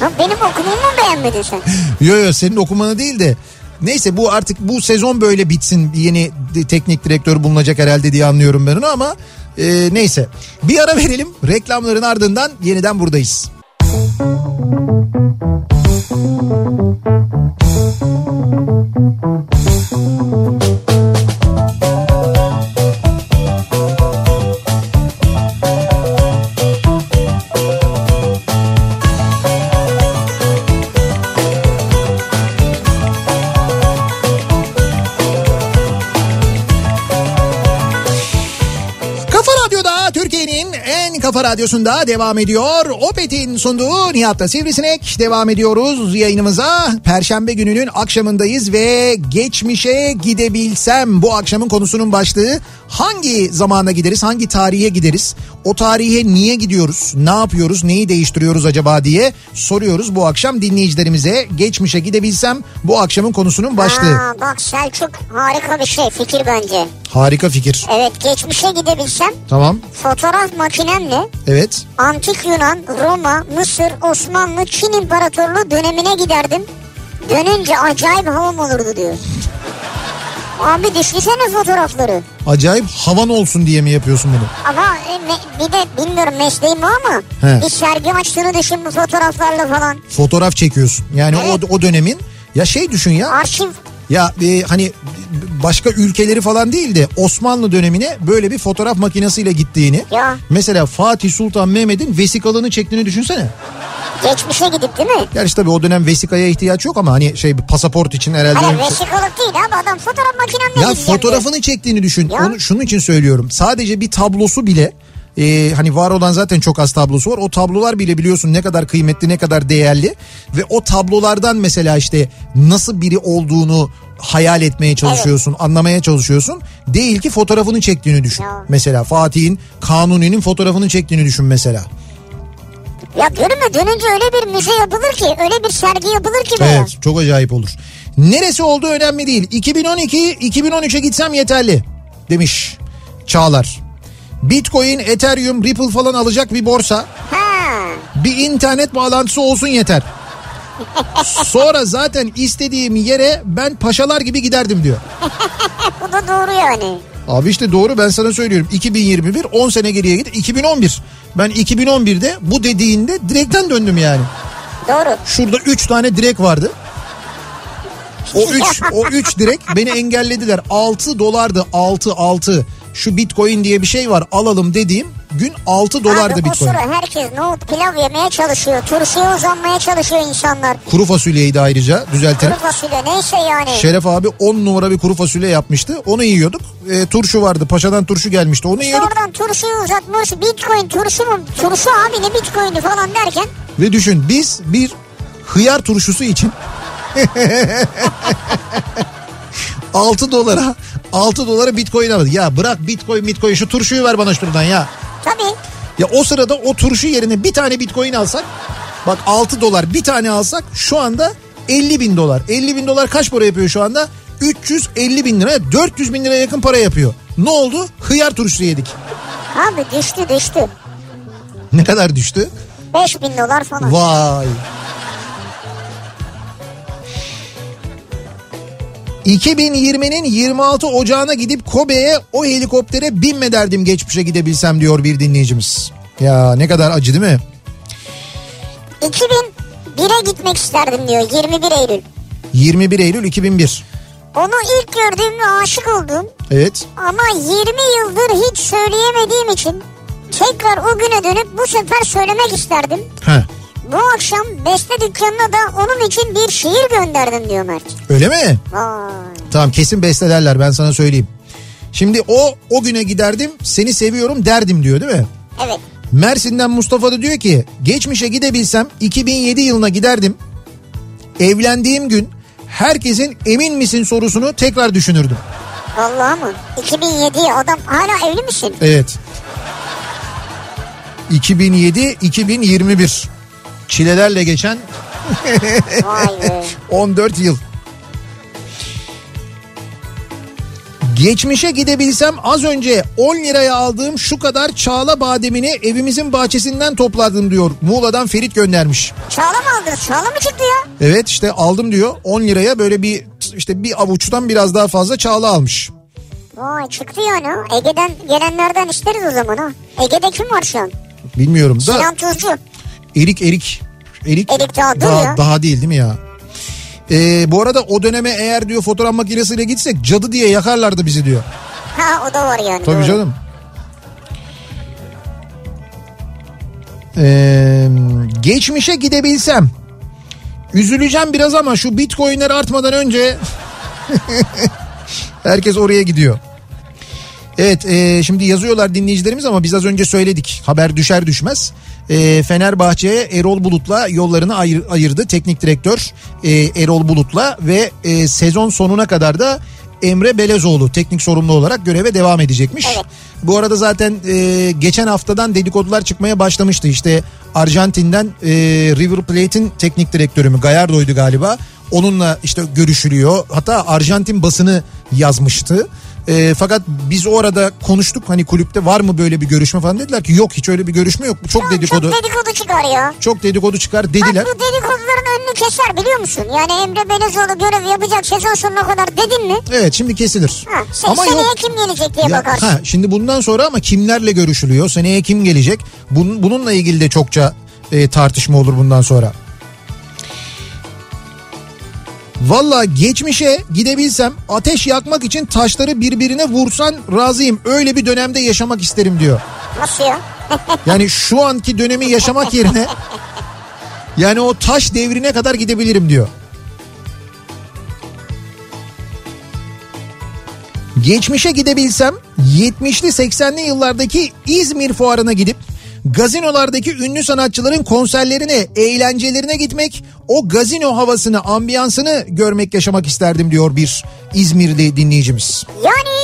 Ha, benim okumamı mı beğenmedin sen? Yo yo senin okumanı değil de neyse bu artık bu sezon böyle bitsin. Yeni teknik direktör bulunacak herhalde diye anlıyorum ben onu ama e, neyse. Bir ara verelim. Reklamların ardından yeniden buradayız. Kafa radyosunda devam ediyor. Opet'in sunduğu Nihat'ta Sivrisinek devam ediyoruz yayınımıza. Perşembe gününün akşamındayız ve geçmişe gidebilsem bu akşamın konusunun başlığı hangi zamana gideriz, hangi tarihe gideriz? O tarihe niye gidiyoruz, ne yapıyoruz, neyi değiştiriyoruz acaba diye soruyoruz bu akşam dinleyicilerimize. Geçmişe gidebilsem bu akşamın konusunun başlığı. Aa, bak Selçuk harika bir şey fikir bence. Harika fikir. Evet geçmişe gidebilsem Tamam. fotoğraf makinemle Evet. Antik Yunan, Roma, Mısır, Osmanlı, Çin İmparatorluğu dönemine giderdim. Dönünce acayip havam olurdu diyor. Abi düşünsene fotoğrafları. Acayip havan olsun diye mi yapıyorsun bunu? Ama e, me- bir de bilmiyorum mesleğim o ama He. bir sergi açtığını düşün bu fotoğraflarla falan. fotoğraf çekiyorsun. Yani Evet. o o dönemin ya şey düşün ya. Arşiv Ya e, hani başka ülkeleri falan değil de Osmanlı dönemine böyle bir fotoğraf makinesiyle gittiğini. Ya. Mesela Fatih Sultan Mehmet'in vesikalığını çektiğini düşünsene. geçmişe gidip değil mi? Gerçi tabii o dönem vesikaya ihtiyaç yok ama hani şey bir pasaport için herhalde. Hayır vesikalık değil abi adam fotoğraf makinemle Ya fotoğrafını çektiğini düşün. Ya. Onu şunun için söylüyorum. Sadece bir tablosu bile e, hani var olan zaten çok az tablosu var. O tablolar bile biliyorsun ne kadar kıymetli, ne kadar değerli ve o tablolardan mesela işte nasıl biri olduğunu hayal etmeye çalışıyorsun, anlamaya çalışıyorsun. Değil ki fotoğrafını çektiğini düşün. Ya. Mesela Fatih'in Kanuni'nin fotoğrafını çektiğini düşün mesela. Ya diyorum ya dönünce öyle bir müze yapılır ki öyle bir sergi yapılır ki böyle. Evet çok acayip olur. Neresi olduğu önemli değil. 2012-2013'e gitsem yeterli demiş Çağlar. Bitcoin, Ethereum, Ripple falan alacak bir borsa. Ha. Bir internet bağlantısı olsun yeter. Sonra zaten istediğim yere ben paşalar gibi giderdim diyor. Bu da doğru yani. Abi işte doğru ben sana söylüyorum. 2021 10 sene geriye git. 2011. Ben 2011'de bu dediğinde direkten döndüm yani. Doğru. Şurada 3 tane direk vardı. O 3 o 3 direk beni engellediler. 6 dolardı 6 6. Şu Bitcoin diye bir şey var alalım dediğim gün 6 dolardı Abi Bitcoin. sıra herkes nohut pilav yemeye çalışıyor. Turşuya uzanmaya çalışıyor insanlar. Kuru fasulyeydi ayrıca düzeltelim. Kuru fasulye neyse yani. Şeref abi 10 numara bir kuru fasulye yapmıştı. Onu yiyorduk. E, turşu vardı. Paşadan turşu gelmişti. Onu İşte yiyorduk. oradan turşuyu uzatmış. Bitcoin turşu mu? Turşu abi ne bitcoin'i falan derken. Ve düşün biz bir hıyar turşusu için 6 dolara 6 dolara bitcoin aldık. Ya bırak bitcoin bitcoin şu turşuyu ver bana şuradan ya. Tabii. Ya o sırada o turşu yerine bir tane bitcoin alsak bak 6 dolar bir tane alsak şu anda 50 bin dolar. 50 bin dolar kaç para yapıyor şu anda? 350 bin lira 400 bin liraya yakın para yapıyor. Ne oldu? Hıyar turşusu yedik. Abi düştü düştü. Ne kadar düştü? 5000 dolar falan. Vay. 2020'nin 26 Ocağı'na gidip Kobe'ye o helikoptere binme derdim geçmişe gidebilsem diyor bir dinleyicimiz. Ya ne kadar acı değil mi? 2001'e gitmek isterdim diyor 21 Eylül. 21 Eylül 2001. Onu ilk gördüğüm ve aşık oldum. Evet. Ama 20 yıldır hiç söyleyemediğim için tekrar o güne dönüp bu sefer söylemek isterdim. Heh. Bu akşam beste dükkanına da onun için bir şiir gönderdim diyor Mert. Öyle mi? Vay. Tamam kesin bestelerler ben sana söyleyeyim. Şimdi o o güne giderdim seni seviyorum derdim diyor değil mi? Evet. Mersin'den Mustafa da diyor ki geçmişe gidebilsem 2007 yılına giderdim. Evlendiğim gün herkesin emin misin sorusunu tekrar düşünürdüm. Vallahi mı? 2007 adam hala evli misin? Evet. 2007-2021 çilelerle geçen Vay be. 14 yıl. Geçmişe gidebilsem az önce 10 liraya aldığım şu kadar çağla bademini evimizin bahçesinden topladım diyor. Muğla'dan Ferit göndermiş. Çağla mı aldınız? Çağla mı çıktı ya? Evet işte aldım diyor 10 liraya böyle bir işte bir avuçtan biraz daha fazla çağla almış. Vay çıktı yani. Ege'den gelenlerden isteriz o zaman ha. Ege'de kim var şu an? Bilmiyorum da Sinan Tuzcu. Erik erik. Erik, Erik daha daha, ya. daha değil değil mi ya? Ee, bu arada o döneme eğer diyor fotoğraf makinesiyle gitsek cadı diye yakarlardı bizi diyor. Ha o da var yani. Tabii doğru. canım. Ee, geçmişe gidebilsem üzüleceğim biraz ama şu bitcoinler artmadan önce herkes oraya gidiyor. Evet e, şimdi yazıyorlar dinleyicilerimiz ama biz az önce söyledik haber düşer düşmez. E, Fenerbahçe'ye Erol Bulut'la yollarını ayır- ayırdı teknik direktör e, Erol Bulut'la ve e, sezon sonuna kadar da Emre Belezoğlu teknik sorumlu olarak göreve devam edecekmiş. Evet. Bu arada zaten e, geçen haftadan dedikodular çıkmaya başlamıştı. İşte Arjantin'den e, River Plate'in teknik direktörü mü Gallardo'ydu galiba. Onunla işte görüşülüyor. Hatta Arjantin basını yazmıştı. E, fakat biz o arada konuştuk hani kulüpte var mı böyle bir görüşme falan dediler ki yok hiç öyle bir görüşme yok. Çok Ya dedikodu. Çok dedikodu çıkar ya. Çok dedikodu çıkar dediler. Bak bu dedikoduların önünü keser biliyor musun? Yani Emre Belezoğlu görev yapacak sezon sonuna kadar dedin mi? Evet şimdi kesilir. Ha, sen seneye kim gelecek diye Ya, bakarsın. ha, şimdi bundan sonra ama kimlerle görüşülüyor? Seneye kim gelecek? Bunun, bununla ilgili de çokça e, tartışma olur bundan sonra. Valla geçmişe gidebilsem ateş yakmak için taşları birbirine vursan razıyım. Öyle bir dönemde yaşamak isterim diyor. Nasıl ya? Yani şu anki dönemi yaşamak yerine yani o taş devrine kadar gidebilirim diyor. Geçmişe gidebilsem 70'li 80'li yıllardaki İzmir fuarına gidip gazinolardaki ünlü sanatçıların konserlerine, eğlencelerine gitmek, o gazino havasını, ambiyansını görmek, yaşamak isterdim diyor bir İzmirli dinleyicimiz. Yani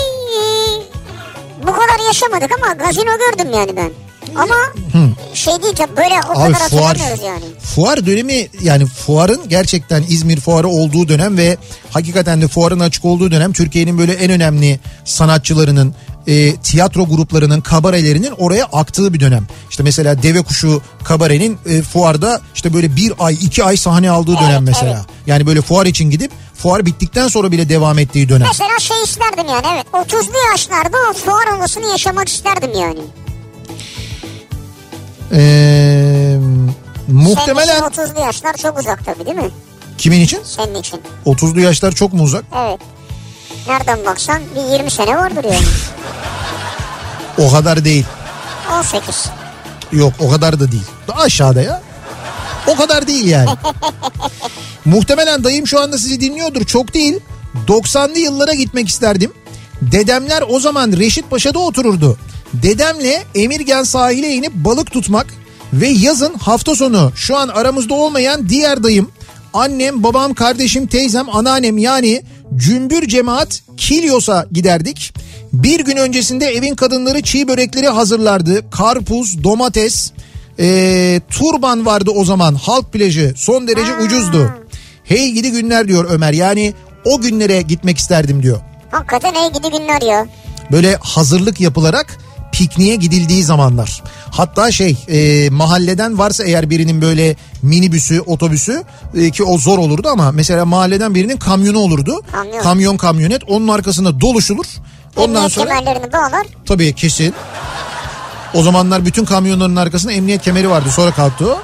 bu kadar yaşamadık ama gazino gördüm yani ben. Ama şey değil tabii böyle o Abi kadar fuar, yani. fuar dönemi yani fuarın gerçekten İzmir fuarı olduğu dönem ve hakikaten de fuarın açık olduğu dönem Türkiye'nin böyle en önemli sanatçılarının e, tiyatro gruplarının kabarelerinin oraya aktığı bir dönem. İşte mesela Deve Kuşu kabarenin e, fuarda işte böyle bir ay iki ay sahne aldığı dönem Evet, mesela. evet. Yani böyle fuar için gidip fuar bittikten sonra bile devam ettiği dönem. Mesela şey isterdim yani evet 30'lu yaşlarda o fuar havasını yaşamak isterdim yani. Ee, muhtemelen Senin için 30'lu yaşlar çok uzak tabii değil mi? kimin için? Senin için. 30'lu yaşlar çok mu uzak? Evet. Nereden baksan bir 20 sene vardır yani. O kadar değil. 18. Yok o kadar da değil. Daha aşağıda ya. O kadar değil yani. Muhtemelen dayım şu anda sizi dinliyordur. Çok değil. 90'lı yıllara gitmek isterdim. Dedemler o zaman Reşit Paşa'da otururdu. Dedemle Emirgan sahile inip balık tutmak ve yazın hafta sonu şu an aramızda olmayan diğer dayım, annem, babam, kardeşim, teyzem, anneannem yani cümbür cemaat Kilyos'a giderdik. Bir gün öncesinde evin kadınları çiğ börekleri hazırlardı. Karpuz, domates, ee, turban vardı o zaman halk plajı son derece ucuzdu. Hey gidi günler diyor Ömer yani o günlere gitmek isterdim diyor. Hakikaten iyi gidi günler ya. Böyle hazırlık yapılarak pikniğe gidildiği zamanlar. Hatta şey e, mahalleden varsa eğer birinin böyle minibüsü otobüsü e, ki o zor olurdu ama mesela mahalleden birinin kamyonu olurdu. Kamyon. Kamyon kamyonet onun arkasında doluşulur. Ondan Emniyet sonra kemerlerini bağlar. tabii kesin. O zamanlar bütün kamyonların arkasında emniyet kemeri vardı sonra kalktı o.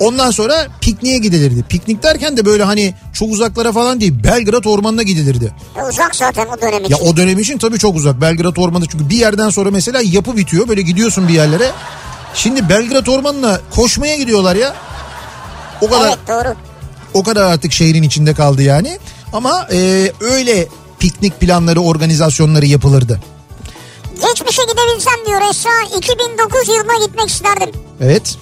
Ondan sonra pikniğe gidilirdi. Piknik derken de böyle hani çok uzaklara falan değil Belgrad Ormanı'na gidilirdi. E, uzak zaten o dönem için. Ya o dönem için tabii çok uzak. Belgrad Ormanı çünkü bir yerden sonra mesela yapı bitiyor. Böyle gidiyorsun bir yerlere. Şimdi Belgrad Ormanı'na koşmaya gidiyorlar ya. O kadar Evet doğru. o kadar artık şehrin içinde kaldı yani. Ama e, öyle piknik planları, organizasyonları yapılırdı. Geçmişe gidebilsem diyor Esra 2009 yılına gitmek isterdim. Evet.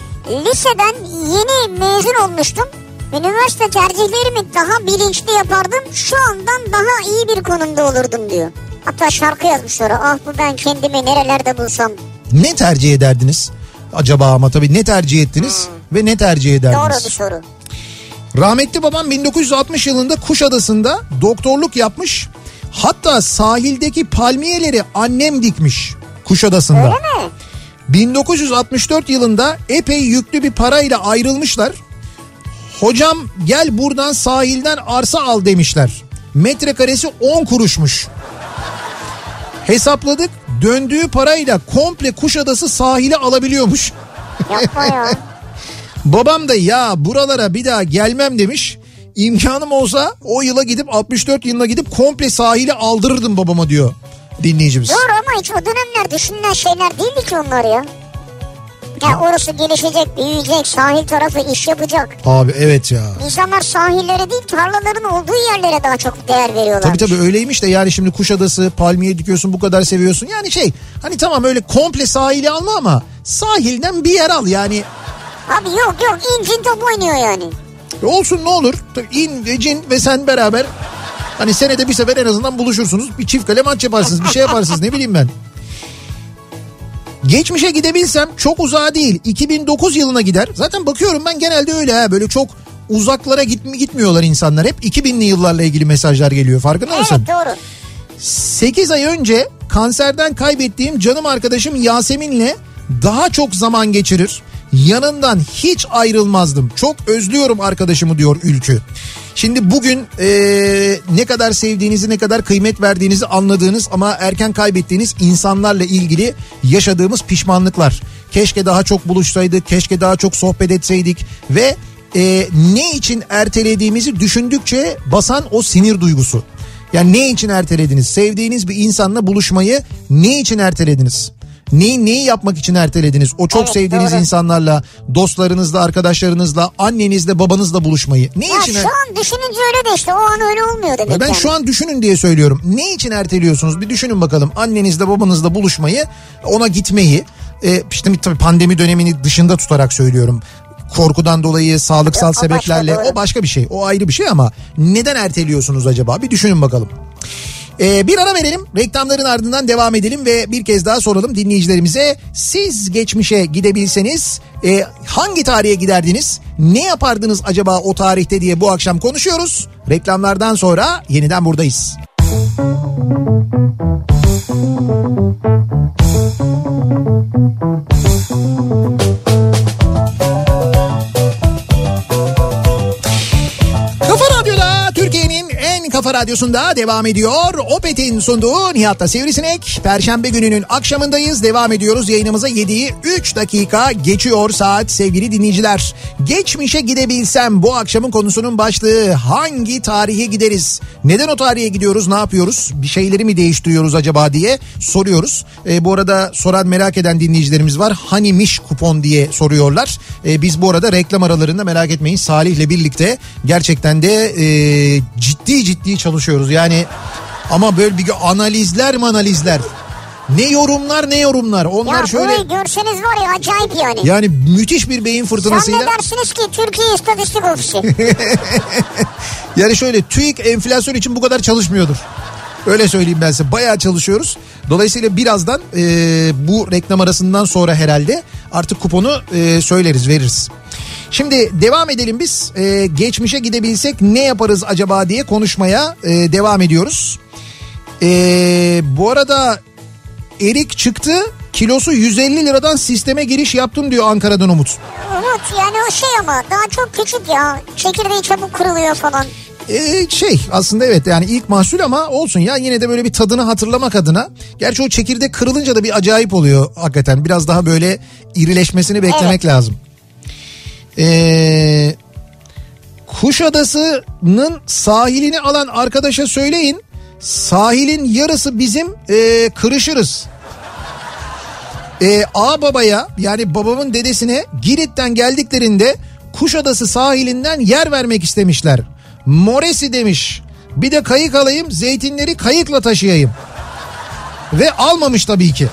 Liseden yeni mezun olmuştum. Üniversite tercihlerimi daha bilinçli yapardım. Şu andan daha iyi bir konumda olurdum diyor. Hatta şarkı yazmış sonra. Ah bu ben kendimi nerelerde bulsam. Ne tercih ederdiniz? Acaba ama tabii ne tercih ettiniz ve ne tercih ederdiniz? Hmm. Doğru bir soru. Rahmetli babam 1960 yılında Kuşadası'nda doktorluk yapmış. Hatta sahildeki palmiyeleri annem dikmiş Kuşadası'nda. Öyle mi? 1964 yılında epey yüklü bir parayla ayrılmışlar. Hocam gel buradan sahilden arsa al demişler. Metrekaresi 10 kuruşmuş. Hesapladık döndüğü parayla komple Kuşadası sahili alabiliyormuş. Yapma ya. Babam da ya buralara bir daha gelmem demiş. İmkanım olsa o yıla gidip 64 yılına gidip komple sahili aldırırdım babama diyor dinleyicimiz. Doğru ama hiç o dönemler düşünülen şeyler değildi ki onlar ya. Ya orası gelişecek, büyüyecek, sahil tarafı iş yapacak. Abi evet ya. İnsanlar sahillere değil tarlaların olduğu yerlere daha çok değer veriyorlar. Tabii tabii öyleymiş de yani şimdi Kuşadası palmiye dikiyorsun bu kadar seviyorsun. Yani şey hani tamam öyle komple sahili alma ama sahilden bir yer al yani. Abi yok yok incin top oynuyor yani. E Olsun ne olur. İn ve cin ve sen beraber hani senede bir sefer en azından buluşursunuz. Bir çift kale maç yaparsınız bir şey yaparsınız ne bileyim ben. Geçmişe gidebilsem çok uzağa değil 2009 yılına gider. Zaten bakıyorum ben genelde öyle ha böyle çok uzaklara gitmi gitmiyorlar insanlar. Hep 2000'li yıllarla ilgili mesajlar geliyor farkında mısın? Evet doğru. 8 ay önce kanserden kaybettiğim canım arkadaşım Yasemin'le daha çok zaman geçirir. Yanından hiç ayrılmazdım. Çok özlüyorum arkadaşımı diyor Ülkü. Şimdi bugün eee, ne kadar sevdiğinizi ne kadar kıymet verdiğinizi anladığınız ama erken kaybettiğiniz insanlarla ilgili yaşadığımız pişmanlıklar. Keşke daha çok buluşsaydık, keşke daha çok sohbet etseydik ve eee, ne için ertelediğimizi düşündükçe basan o sinir duygusu. Yani ne için ertelediniz? Sevdiğiniz bir insanla buluşmayı ne için ertelediniz? Neyi neyi yapmak için ertelediniz? O çok Evet, sevdiğiniz doğru. insanlarla, dostlarınızla, arkadaşlarınızla, annenizle, babanızla buluşmayı. Ne Ya için? er- şu an düşününce öyle de işte o an öyle olmuyor demek Ya ben yani. şu an düşünün diye söylüyorum. Ne için erteliyorsunuz? Bir düşünün bakalım. Annenizle babanızla buluşmayı, ona gitmeyi. E, işte tabii pandemi dönemini dışında tutarak söylüyorum. Korkudan dolayı sağlıksal Yok, o başka, sebeplerle doğru. o başka bir şey. O ayrı bir şey ama neden erteliyorsunuz acaba? Bir düşünün bakalım. Ee, bir ara verelim. Reklamların ardından devam edelim ve bir kez daha soralım dinleyicilerimize. Siz geçmişe gidebilseniz e, hangi tarihe giderdiniz? Ne yapardınız acaba o tarihte diye bu akşam konuşuyoruz. Reklamlardan sonra yeniden buradayız. Kafa kafa radyosunda devam ediyor. Opet'in sunduğu Nihat'ta Sivrisinek. Perşembe gününün akşamındayız. Devam ediyoruz yayınımıza 7'yi 3 dakika geçiyor saat sevgili dinleyiciler. Geçmişe gidebilsem bu akşamın konusunun başlığı hangi tarihe gideriz? Neden o tarihe gidiyoruz? Ne yapıyoruz? Bir şeyleri mi değiştiriyoruz acaba diye soruyoruz. Ee, bu arada soran merak eden dinleyicilerimiz var. Hanimiş kupon diye soruyorlar. Ee, biz bu arada reklam aralarında merak etmeyin Salih'le birlikte gerçekten de e, ciddi ciddi çalışıyoruz. Yani ama böyle bir analizler analizler. Ne yorumlar ne yorumlar. Onlar Ya şöyle görseniz var ya acayip yani. yani müthiş bir beyin fırtınasıyla. Zannedersiniz ki Türkiye İstatistik Ofisi. Yani şöyle TÜİK enflasyon için bu kadar çalışmıyordur. Öyle söyleyeyim ben size. Bayağı çalışıyoruz. Dolayısıyla birazdan e, bu reklam arasından sonra herhalde artık kuponu e, söyleriz, veririz. Şimdi devam edelim biz. E, geçmişe gidebilsek ne yaparız acaba diye konuşmaya e, devam ediyoruz. E, bu arada erik çıktı. Kilosu 150 liradan sisteme giriş yaptım diyor Ankara'dan Umut. Umut yani o şey ama daha çok küçük ya. Çekirdeği çabuk kırılıyor falan. Ee, şey aslında evet yani ilk mahsul ama olsun ya yine de böyle bir tadını hatırlamak adına. Gerçi o çekirdek kırılınca da bir acayip oluyor hakikaten. Biraz daha böyle irileşmesini beklemek lazım. Ee, Kuşadası'nın sahilini alan arkadaşa söyleyin. Sahilin yarısı bizim ee, kırışırız. Ee, A babaya yani babamın dedesine Girit'ten geldiklerinde Kuşadası sahilinden yer vermek istemişler. Moresi demiş. Bir de kayık alayım zeytinleri kayıkla taşıyayım. Ve almamış tabii ki.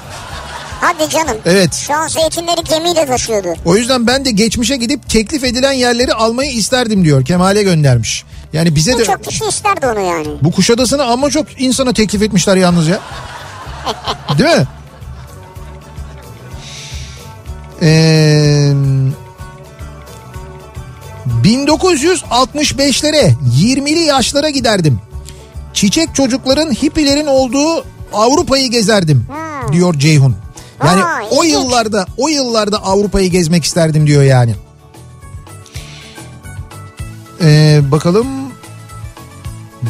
Hadi canım. Evet. Şu an zeytinleri gemiyle taşıyordu. O yüzden ben de geçmişe gidip teklif edilen yerleri almayı isterdim diyor. Kemal'e göndermiş. Yani bize de Birçok kişi isterdi onu yani. bu Kuşadası'nı ama çok insana teklif etmişler yalnız ya. Değil mi? Ee, 1965'lere 20'li yaşlara giderdim. Çiçek çocukların hippilerin olduğu Avrupa'yı gezerdim Hmm. diyor Ceyhun. Yani Aa, o ilginç. yıllarda o yıllarda Avrupa'yı gezmek isterdim diyor yani. Ee, bakalım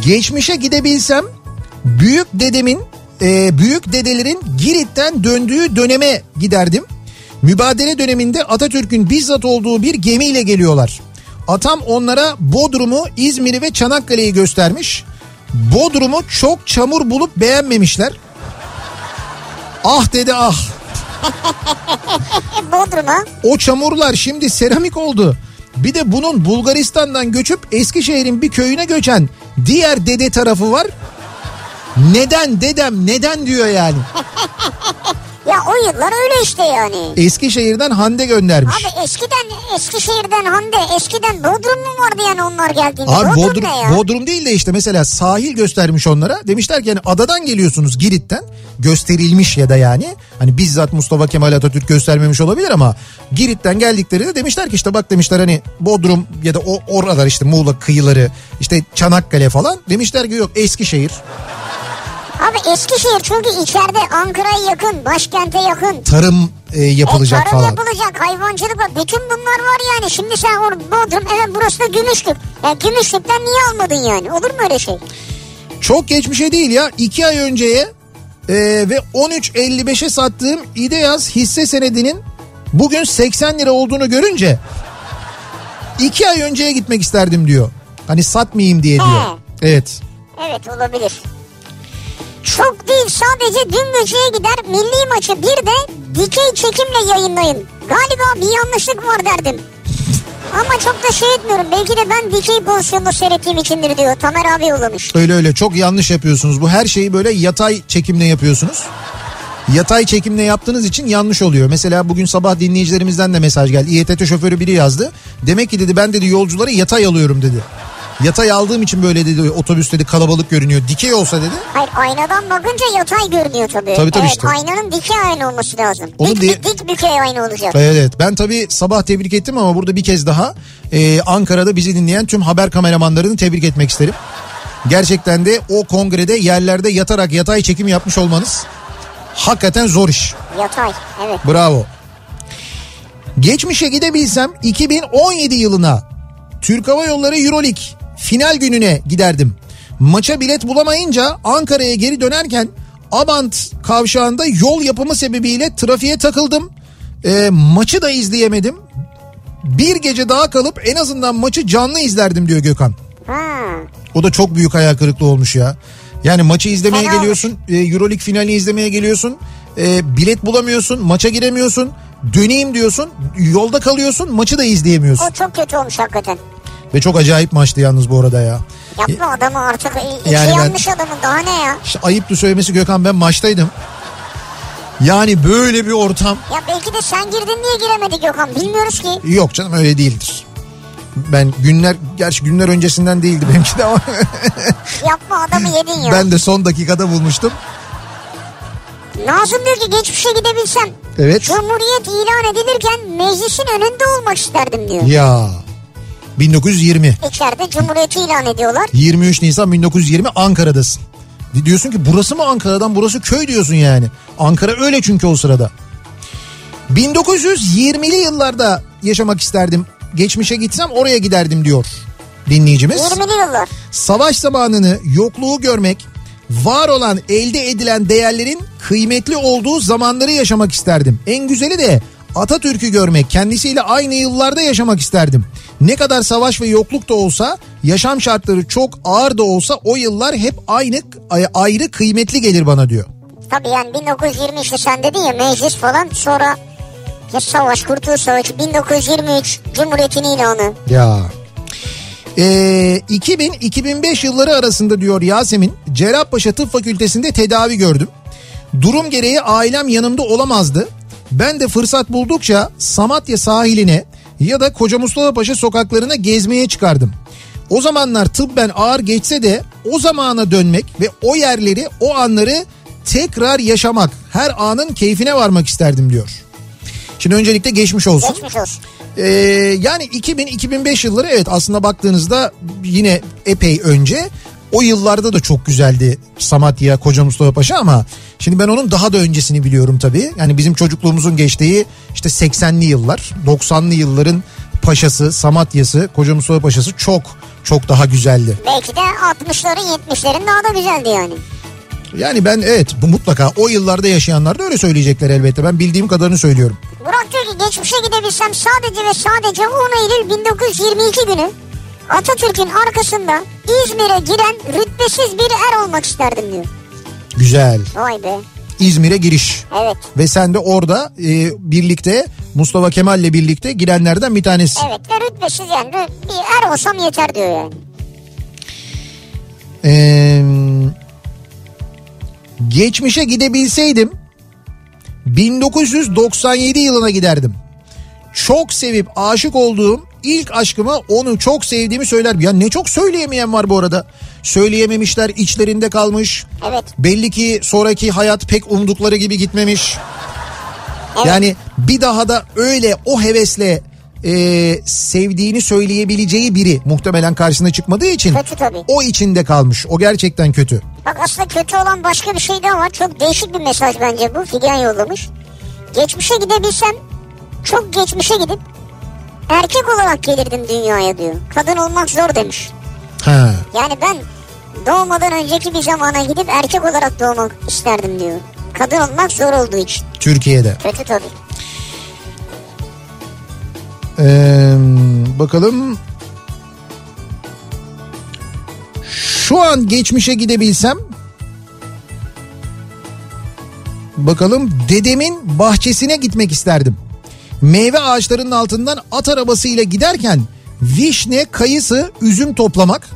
geçmişe gidebilsem büyük dedemin e, büyük dedelerin Girit'ten döndüğü döneme giderdim. Mübadele döneminde Atatürk'ün bizzat olduğu bir gemiyle geliyorlar. Atam onlara Bodrum'u, İzmir'i ve Çanakkale'yi göstermiş. Bodrum'u çok çamur bulup beğenmemişler. Ah dedi ah. E, Bodrum'a. O çamurlar şimdi seramik oldu. Bir de bunun Bulgaristan'dan göçüp Eskişehir'in bir köyüne göçen diğer dede tarafı var. Neden dedem neden diyor yani. Ya o yıllar öyle işte yani. Eskişehir'den Hande göndermiş. Abi eskiden Eskişehir'den Hande eskiden Bodrum mu vardı yani onlar geldiğinde? Abi Bodrum, Bodrum, ne ya? Bodrum değil de işte mesela sahil göstermiş onlara. Demişler ki yani adadan geliyorsunuz Girit'ten gösterilmiş ya da yani. Hani bizzat Mustafa Kemal Atatürk göstermemiş olabilir ama Girit'ten geldiklerinde demişler ki işte bak demişler hani Bodrum ya da o oralar işte Muğla kıyıları işte Çanakkale falan. Demişler ki yok Eskişehir. Abi Eskişehir çünkü içeride Ankara'ya yakın, başkente yakın. Tarım e, yapılacak e, tarım falan. yapılacak, hayvancılık var. Bütün bunlar var yani. Şimdi sen or Bodrum, evet burası da Gümüşlük. Ya Gümüşlük'ten niye almadın yani? Olur mu öyle şey? Çok geçmişe değil ya. iki ay önceye e, ve 13.55'e sattığım İdeyaz hisse senedinin bugün 80 lira olduğunu görünce iki ay önceye gitmek isterdim diyor. Hani satmayayım diye diyor. He. Evet. Evet olabilir. Çok değil sadece dün geceye gider milli maçı bir de dikey çekimle yayınlayın. Galiba bir yanlışlık var derdim. Ama çok da şey etmiyorum. Belki de ben dikey pozisyonda seyrettiğim içindir diyor. Tamer abi yollamış. Öyle öyle çok yanlış yapıyorsunuz. Bu her şeyi böyle yatay çekimle yapıyorsunuz. Yatay çekimle yaptığınız için yanlış oluyor. Mesela bugün sabah dinleyicilerimizden de mesaj geldi. İETT şoförü biri yazdı. Demek ki dedi ben dedi yolcuları yatay alıyorum dedi. Yatay aldığım için böyle dedi otobüs dedi kalabalık görünüyor. Dikey olsa dedi. Hayır aynadan bakınca yatay görünüyor tabii. Tabii, tabii evet, işte. Aynanın dikey aynı olması lazım. Onu dik, diye- dik bükey aynı olacak. Evet ben tabii sabah tebrik ettim ama burada bir kez daha e, Ankara'da bizi dinleyen tüm haber kameramanlarını tebrik etmek isterim. Gerçekten de o kongrede yerlerde yatarak yatay çekim yapmış olmanız hakikaten zor iş. Yatay evet. Bravo. Geçmişe gidebilsem 2017 yılına Türk Hava Yolları Euroleague final gününe giderdim. Maça bilet bulamayınca Ankara'ya geri dönerken Abant kavşağında yol yapımı sebebiyle trafiğe takıldım. Ee, maçı da izleyemedim. Bir gece daha kalıp en azından maçı canlı izlerdim diyor Gökhan. Ha. O da çok büyük hayal kırıklığı olmuş ya. Yani maçı izlemeye Fena geliyorsun. E, Euroleague finalini izlemeye geliyorsun. E, bilet bulamıyorsun. Maça giremiyorsun. Döneyim diyorsun. Yolda kalıyorsun. Maçı da izleyemiyorsun. O çok kötü olmuş hakikaten. Ve çok acayip maçtı yalnız bu arada ya. Yapma adamı artık. İçi Yani ben- yanmış adamın daha ne ya? İşte ayıptı söylemesi Gökhan ben maçtaydım. Yani böyle bir ortam. Ya belki de sen girdin diye giremedi Gökhan. Bilmiyoruz ki. Yok canım öyle değildir. Ben günler gerçi günler öncesinden değildi benimki de ama Yapma adamı yedin ya. ben de son dakikada bulmuştum. Nazım diyor ki geçmişe gidebilsem. Evet. Cumhuriyet ilan edilirken meclisin önünde olmak isterdim diyor. Ya 1920. İçeride Cumhuriyeti ilan ediyorlar. 23 Nisan 1920 Ankara'dasın. Di- Diyorsun ki burası mı Ankara'dan burası köy diyorsun yani. Ankara öyle çünkü o sırada. 1920'li yıllarda yaşamak isterdim. Geçmişe gitsem oraya giderdim diyor dinleyicimiz. 20'li yıllar. Savaş zamanını yokluğu görmek, var olan elde edilen değerlerin kıymetli olduğu zamanları yaşamak isterdim. En güzeli de Atatürk'ü görmek, kendisiyle aynı yıllarda yaşamak isterdim. Ne kadar savaş ve yokluk da olsa, yaşam şartları çok ağır da olsa o yıllar hep aynı ayrı kıymetli gelir bana diyor. Tabii yani 1920 işte sen dedin ya meclis falan sonra ya savaş kurtuluş savaşı 1923 Cumhuriyet'in ilanı. Ya. Ee, 2000-2005 yılları arasında diyor Yasemin Cerrahpaşa Tıp Fakültesi'nde tedavi gördüm. Durum gereği ailem yanımda olamazdı. Ben de fırsat buldukça Samatya sahiline ya da Koca Mustafa Paşa sokaklarına gezmeye çıkardım. O zamanlar tıbben ağır geçse de o zamana dönmek ve o yerleri, o anları tekrar yaşamak, her anın keyfine varmak isterdim diyor. Şimdi öncelikle geçmiş olsun. Geçmiş olsun. Ee, yani 2000-2005 yılları evet aslında baktığınızda yine epey önce o yıllarda da çok güzeldi Samatya, Koca Mustafa Paşa ama şimdi ben onun daha da öncesini biliyorum tabii. Yani bizim çocukluğumuzun geçtiği işte 80'li yıllar, 90'lı yılların Paşası, Samatya'sı, Koca Mustafa Paşa'sı çok çok daha güzeldi. Belki de 60'ların 70'lerin daha da güzeldi yani. Yani ben evet bu mutlaka o yıllarda yaşayanlar da öyle söyleyecekler elbette. Ben bildiğim kadarını söylüyorum. Burak diyor ki geçmişe gidebilsem sadece ve sadece 10 Eylül 1922 günü Atatürk'ün arkasında İzmir'e giren rütbesiz bir er olmak isterdim diyor. Güzel. Vay be. İzmir'e giriş. Evet. Ve sen de orada e, birlikte Mustafa Kemal'le birlikte girenlerden bir tanesi. Evet ve rütbesiz yani bir er olsam yeter diyor yani. Ee, geçmişe gidebilseydim 1997 yılına giderdim. Çok sevip aşık olduğum ilk aşkıma onu çok sevdiğimi söyler. Ya ne çok söyleyemeyen var bu arada. Söyleyememişler içlerinde kalmış. Evet. Belli ki sonraki hayat pek umdukları gibi gitmemiş. Evet. Yani bir daha da öyle o hevesle e, sevdiğini söyleyebileceği biri muhtemelen karşısına çıkmadığı için Kötü tabii. o içinde kalmış. O gerçekten kötü. Bak aslında kötü olan başka bir şey daha var. Çok değişik bir mesaj bence bu. Figen yollamış. Geçmişe gidebilsem çok geçmişe gidip erkek olarak gelirdim dünyaya diyor. Kadın olmak zor demiş. Ha. Yani ben doğmadan önceki bir zamana gidip erkek olarak doğmak isterdim diyor. Kadın olmak zor olduğu için. Türkiye'de. Kötü tabii. Ee, bakalım. Şu an geçmişe gidebilsem bakalım dedemin bahçesine gitmek isterdim. Meyve ağaçlarının altından at arabasıyla giderken vişne, kayısı, üzüm toplamak.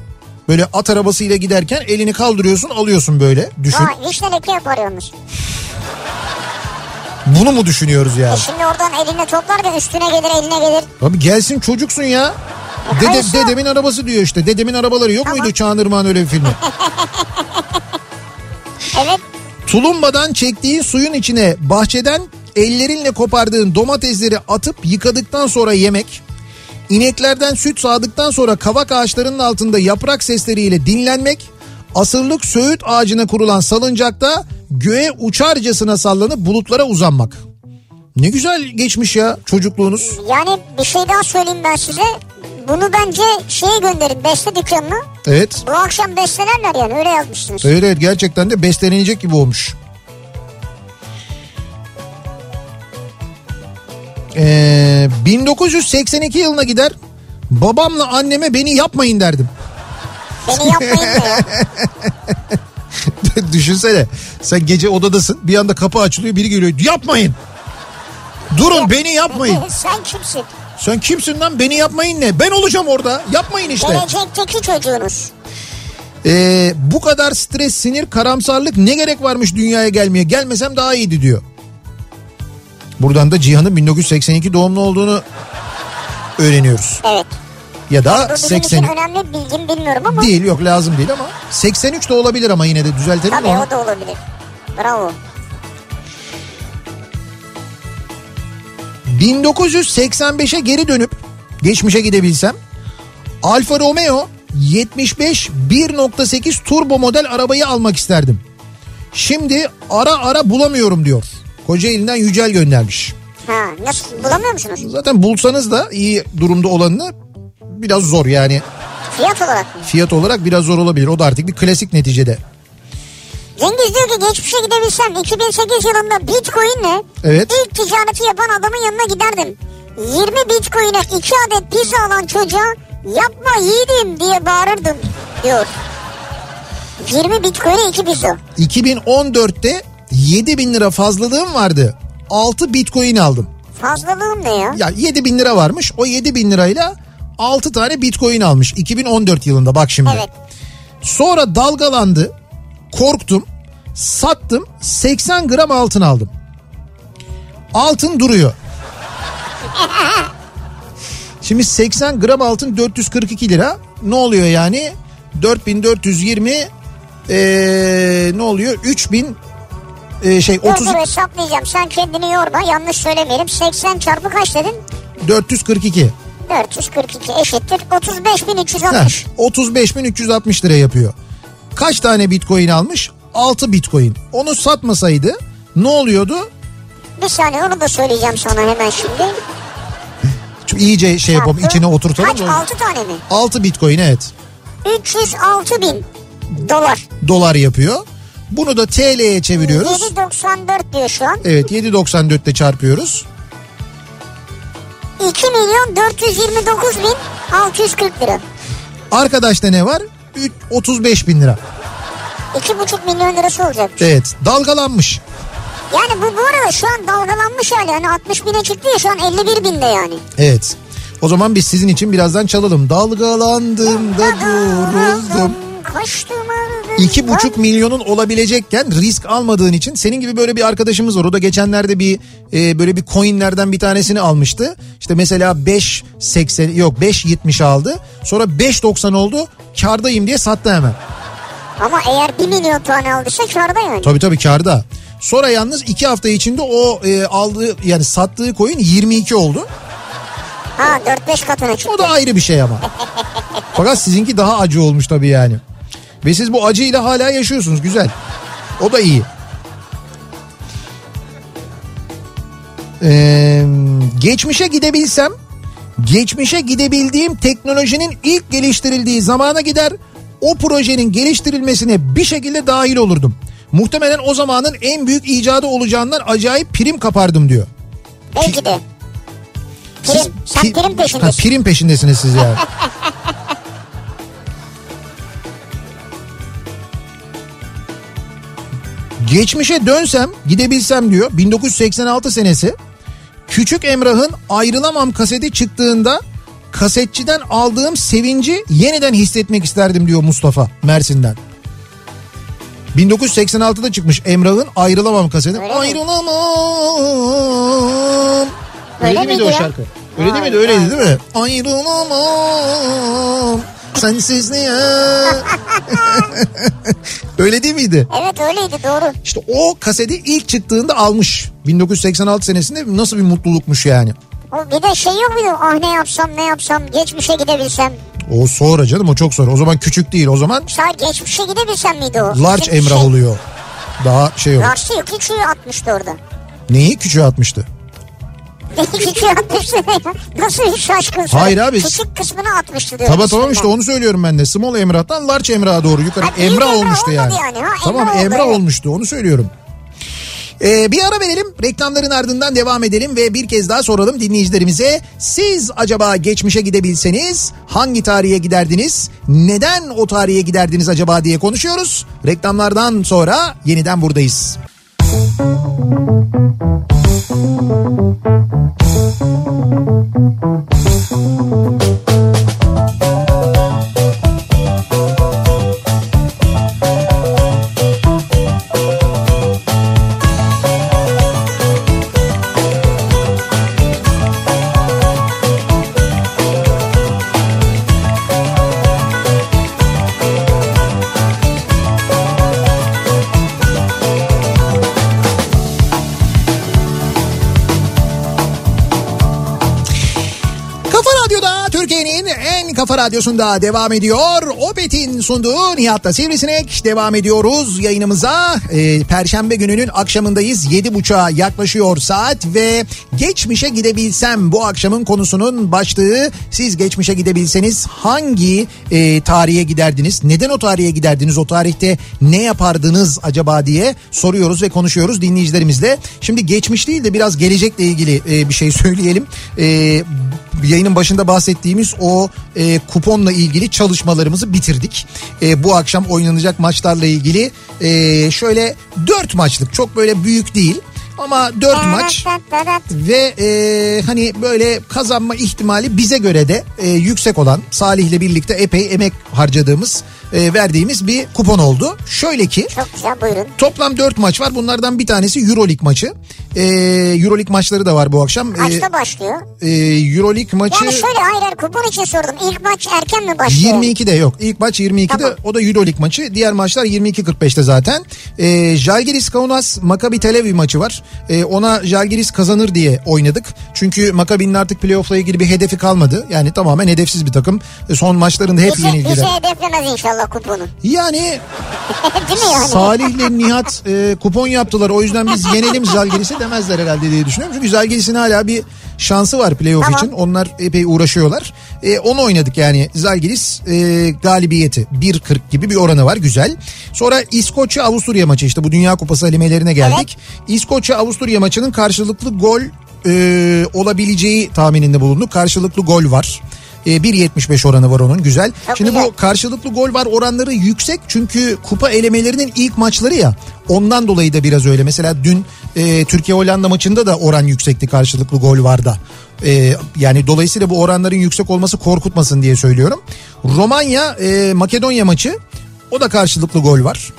Böyle at arabasıyla giderken elini kaldırıyorsun alıyorsun böyle düşün. Ha vişne leke yaparıyormuş. Bunu mu düşünüyoruz ya? E şimdi oradan eline toplar da üstüne gelir eline gelir. Abi gelsin çocuksun ya. E, Dede, kayısı. dedemin arabası diyor işte. Dedemin arabaları yok Tamam. muydu Çağınırman öyle bir filmi? Evet Tulumbadan çektiğin suyun içine bahçeden ellerinle kopardığın domatesleri atıp yıkadıktan sonra yemek. ineklerden süt sağdıktan sonra kavak ağaçlarının altında yaprak sesleriyle dinlenmek. Asırlık söğüt ağacına kurulan salıncakta göğe uçarcasına sallanıp bulutlara uzanmak. Ne güzel geçmiş ya çocukluğunuz. yani bir şey daha söyleyeyim ben size. Bunu bence şeye gönderin beste dükkanına. Evet. Bu akşam bestelerler yani öyle yazmışsınız. Evet evet gerçekten de beslenecek gibi olmuş. Ee, 1982 yılına gider babamla anneme beni yapmayın derdim. Beni yapmayın ya. Düşünsene sen gece odadasın bir anda kapı açılıyor biri geliyor yapmayın. Durun beni yapmayın. Sen kimsin? Sen kimsin lan beni yapmayın ne? Ben olacağım orada yapmayın işte. Gelecekteki çocuğunuz. Ee, bu kadar stres, sinir, karamsarlık ne gerek varmış dünyaya gelmeye? Gelmesem daha iyiydi diyor. Buradan da Cihan'ın 1982 doğumlu olduğunu öğreniyoruz. Evet. Ya da bizim 80 için önemli bilgim bilmiyorum ama. değil yok lazım değil ama 83 de olabilir ama yine de düzeltelim Tabii onu. o da olabilir. Bravo. 1985'e geri dönüp geçmişe gidebilsem Alfa Romeo 75 1.8 turbo model arabayı almak isterdim. Şimdi ara ara bulamıyorum diyor. Kocaeli'nden Yücel göndermiş. Ha, nasıl bulamıyor musunuz? Zaten bulsanız da iyi durumda olanını biraz zor yani. Fiyat olarak mı? Fiyat olarak biraz zor olabilir. O da artık bir klasik neticede. Cengiz diyor ki geçmişe gidebilsem 2008 yılında Bitcoin'le Evet. ilk ticareti yapan adamın yanına giderdim. 20 Bitcoin'e 2 adet pizza alan çocuğa yapma yiğidim diye bağırırdım diyor. 20 Bitcoin'e 2 pizza. 2014'te 7 bin lira fazlalığım vardı. 6 bitcoin aldım. Fazlalığım ne ya? Ya 7 bin lira varmış. O 7 bin lirayla 6 tane bitcoin almış. 2014 yılında bak şimdi. Evet. Sonra dalgalandı. Korktum. Sattım. 80 gram altın aldım. Altın duruyor. Şimdi 80 gram altın 442 lira. ne oluyor yani? 4420 ee, ne oluyor? 3000 ee, şey Dur 30 dur hesaplayacağım. Sen kendini yorma. Yanlış söylemeyelim. 80 çarpı kaç dedin? 442. 442 eşittir. 35.360. Heh, 35.360 lira yapıyor. Kaç tane bitcoin almış? 6 bitcoin. Onu satmasaydı ne oluyordu? Bir saniye onu da söyleyeceğim sana hemen şimdi. Şu iyice şey yapalım içine oturtalım. Kaç? 6 tane mi? 6 bitcoin evet 306 bin dolar. dolar yapıyor. Bunu da TL'ye çeviriyoruz. 7.94 diyor şu an. Evet 7.94'te çarpıyoruz. 2 milyon 429 bin 640 lira. Arkadaşta ne var? Üç- 35 bin lira. 2,5 milyon lirası olacak. Evet dalgalanmış. Yani bu bu arada şu an dalgalanmış hali. Hani 60 bine çıktı ya şu an 51 binde yani. Evet. O zaman biz sizin için birazdan çalalım. Dalgalandım da duruldum. Kaçtım. İki buçuk milyonun olabilecekken risk almadığın için senin gibi böyle bir arkadaşımız var. O da geçenlerde bir e, böyle bir coinlerden bir tanesini almıştı. İşte mesela 5.80 yok 5.70 aldı. Sonra 5.90 oldu. Kardayım diye sattı hemen. Ama eğer 1 milyon tane aldıysa karda yani. Tabii tabii karda. Sonra yalnız iki hafta içinde o e, aldığı yani sattığı coin 22 oldu. Ha 4-5 katına çıktı. O da ayrı bir şey ama. Fakat sizinki daha acı olmuş tabii yani. Ve siz bu acıyla hala yaşıyorsunuz güzel. O da iyi. Ee, geçmişe gidebilsem geçmişe gidebildiğim teknolojinin ilk geliştirildiği zamana gider o projenin geliştirilmesine bir şekilde dahil olurdum. Muhtemelen o zamanın en büyük icadı olacağından acayip prim kapardım diyor. Belki de. Prim. Sen Pi- prim Ha, peşindesin. prim peşindesiniz siz yani. Geçmişe dönsem gidebilsem diyor 1986 senesi Küçük Emrah'ın Ayrılamam kaseti çıktığında kasetçiden aldığım sevinci yeniden hissetmek isterdim diyor Mustafa Mersin'den. 1986'da çıkmış Emrah'ın Ayrılamam kaseti. Öyle? Ayrılamam. Öyle değil miydi o şarkı? Öyle değil miydi? Öyleydi değil mi? Ayrılamam. Sensiz niye? Öyle değil miydi? Evet öyleydi doğru. İşte o kaseti ilk çıktığında almış. 1986 senesinde nasıl bir mutlulukmuş yani. O bir de şey yok muydu? Ah ne yapsam ne yapsam geçmişe gidebilsem. O sonra canım o çok sonra. O zaman küçük değil. O zaman Sadece geçmişe gidebilsem miydi o? large Bizim Emrah şey- oluyor. Daha şey olur. Large'ı yok küçüğü atmıştı orada. Neyi küçüğe atmıştı? Küçüğü atmıştı ya. Nasıl bir şaşkınsın? Hayır abi. Küçük kısmını atmıştı diyor. Tamam tamam işte onu söylüyorum ben de. Small Emrah'tan large Emrah'a doğru yukarı. Ha, Emrah olmuştu yani. yani, ha, Tamam Emrah Emrah olmuştu onu söylüyorum. Ee, bir ara verelim reklamların ardından devam edelim ve bir kez daha soralım dinleyicilerimize. Siz acaba geçmişe gidebilseniz hangi tarihe giderdiniz? Neden o tarihe giderdiniz acaba diye konuşuyoruz. Reklamlardan sonra yeniden buradayız. Kafa Thank you. Radyosunda devam ediyor. Opet'in sunduğu Nihat'ta Sivrisinek devam ediyoruz yayınımıza. Ee, Perşembe gününün akşamındayız. 7.30'a yaklaşıyor saat ve geçmişe gidebilsem bu akşamın konusunun başlığı siz geçmişe gidebilseniz hangi e, tarihe giderdiniz? Neden o tarihe giderdiniz? O tarihte ne yapardınız acaba diye soruyoruz ve konuşuyoruz dinleyicilerimizle. Şimdi geçmiş değil de biraz gelecekle ilgili e, bir şey söyleyelim. E, yayının başında bahsettiğimiz o e, kuponla ilgili çalışmalarımızı bitirdik. E, bu akşam oynanacak maçlarla ilgili e, şöyle 4 maçlık çok böyle büyük değil ama 4 maç ve e, hani böyle kazanma ihtimali bize göre de e, yüksek olan Salih'le birlikte epey emek harcadığımız e, verdiğimiz bir kupon oldu. Şöyle ki Çok güzel buyurun. toplam 4 maç var. Bunlardan bir tanesi Euroleague maçı. E, Euroleague maçları da var bu akşam. E, Kaçta başlıyor? e, Euroleague maçı Yani şöyle hayır hayır kupon için sordum. İlk maç erken mi başlıyor? 22'de yok. İlk maç 22'de Tamam. o da Euroleague maçı. Diğer maçlar 22.45'te zaten. E, Jalgiris Kaunas Maccabi Tel Aviv maçı var. E, ona Jalgiris kazanır diye oynadık. Çünkü Maccabi'nin artık playoff'la ilgili bir hedefi kalmadı. Yani tamamen hedefsiz bir takım. E, son maçlarında hep yenilgiler. bizi hedeflemez inşallah kuponu. Yani Değil mi yani? Salih'le Nihat e, kupon yaptılar. O yüzden biz yenelim Zalgiris'i demezler herhalde diye düşünüyorum. Çünkü Zalgiris'in hala bir şansı var playoff Tamam. için. Onlar epey uğraşıyorlar. E, onu oynadık yani Zalgiris e, galibiyeti 1.40 gibi bir oranı var güzel. Sonra İskoçya Avusturya maçı işte bu Dünya Kupası elemelerine geldik. İskoçya Avusturya maçının karşılıklı gol e, olabileceği tahmininde bulunduk. Karşılıklı gol var. E, 1.75 oranı var onun güzel. Çok Şimdi güzel. bu karşılıklı gol var oranları yüksek çünkü kupa elemelerinin ilk maçları ya ondan dolayı da biraz öyle. Mesela dün e, Türkiye Hollanda maçında da oran yüksekti karşılıklı gol var da. E, yani dolayısıyla bu oranların yüksek olması korkutmasın diye söylüyorum. Romanya e, Makedonya maçı o da karşılıklı gol var.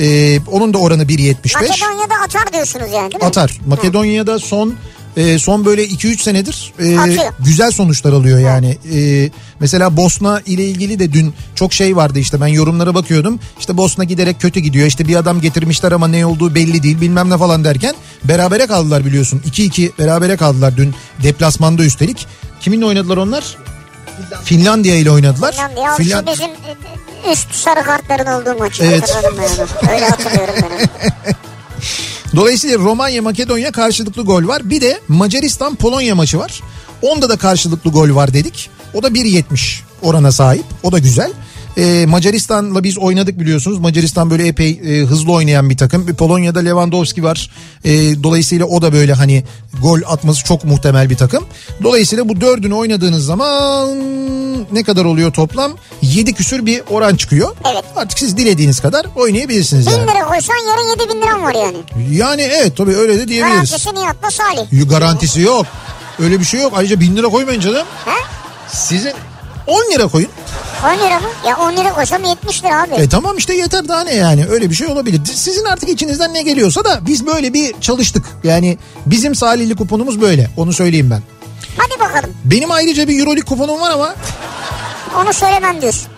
E, onun da oranı 1.75. Makedonya'da atar diyorsunuz yani değil mi? Atar. Makedonya'da son e, son böyle 2-3 senedir e, Atıyor. güzel sonuçlar alıyor yani. E, mesela Bosna ile ilgili de dün çok şey vardı işte ben yorumlara bakıyordum. İşte Bosna giderek kötü gidiyor. İşte bir adam getirmişler ama ne olduğu belli değil bilmem ne falan derken berabere kaldılar biliyorsun. 2-2 berabere kaldılar dün deplasmanda üstelik. Kiminle oynadılar onlar? Finlandiya ile oynadılar. Finlandiya. Finland- bizim e, üst sarı kartların olduğu maçı. Evet. Hatırladım ben onu. Öyle hatırlıyorum ben. Dolayısıyla Romanya Makedonya karşılıklı gol var. Bir de Macaristan Polonya maçı var. Onda da karşılıklı gol var dedik. O da 1.70 orana sahip. O da güzel. Ee, Macaristan'la biz oynadık biliyorsunuz. Macaristan böyle epey e, hızlı oynayan bir takım. Bir Polonya'da Lewandowski var. Ee, dolayısıyla o da böyle hani gol atması çok muhtemel bir takım. Dolayısıyla bu dördünü oynadığınız zaman ne kadar oluyor toplam? 7 küsür bir oran çıkıyor. Evet. Artık siz dilediğiniz kadar oynayabilirsiniz Bin yani. lira koysan yarın yedi bin liram var yani. Yani evet tabii öyle de diyebiliriz. Garantisi Nihat'la Salih. Y- Garantisi yok. Öyle bir şey yok. Ayrıca bin lira koymayın canım. He? Sizin 10 lira koyun. 10 lira mı? Ya 10 lira koysam 70 lira abi. E tamam işte yeter daha ne yani öyle bir şey olabilir. Sizin artık içinizden ne geliyorsa da biz böyle bir çalıştık. Yani bizim Salihli kuponumuz böyle onu söyleyeyim ben. Hadi bakalım. Benim ayrıca bir Euroleague kuponum var ama Onu söylemem diyorsun.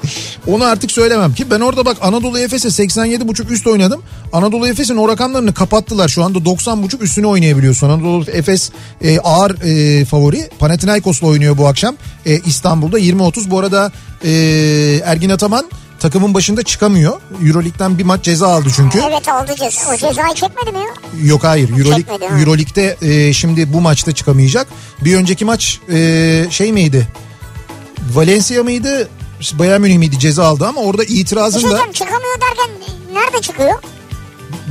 Onu artık söylemem ki ben orada bak Anadolu Efes'e 87.5 üst oynadım. Anadolu Efes'in o rakamlarını kapattılar. Şu anda 90.5 üstüne oynayabiliyorsun. Anadolu Efes e, ağır e, favori. Panathinaikos'la oynuyor bu akşam. E, İstanbul'da 20.30. Bu arada e, Ergin Ataman takımın başında çıkamıyor. Euroleague'den bir maç ceza aldı çünkü. Evet oldu ceza. O cezayı çekmedi mi ya? Yok hayır Euroleague. Euroleague'de e, şimdi bu maçta çıkamayacak. Bir önceki maç e, şey miydi? Valencia mıydı? Bayern Münih miydi ceza aldı ama orada şey itirazın da diyeceğim, çıkamıyor derken nerede çıkıyor?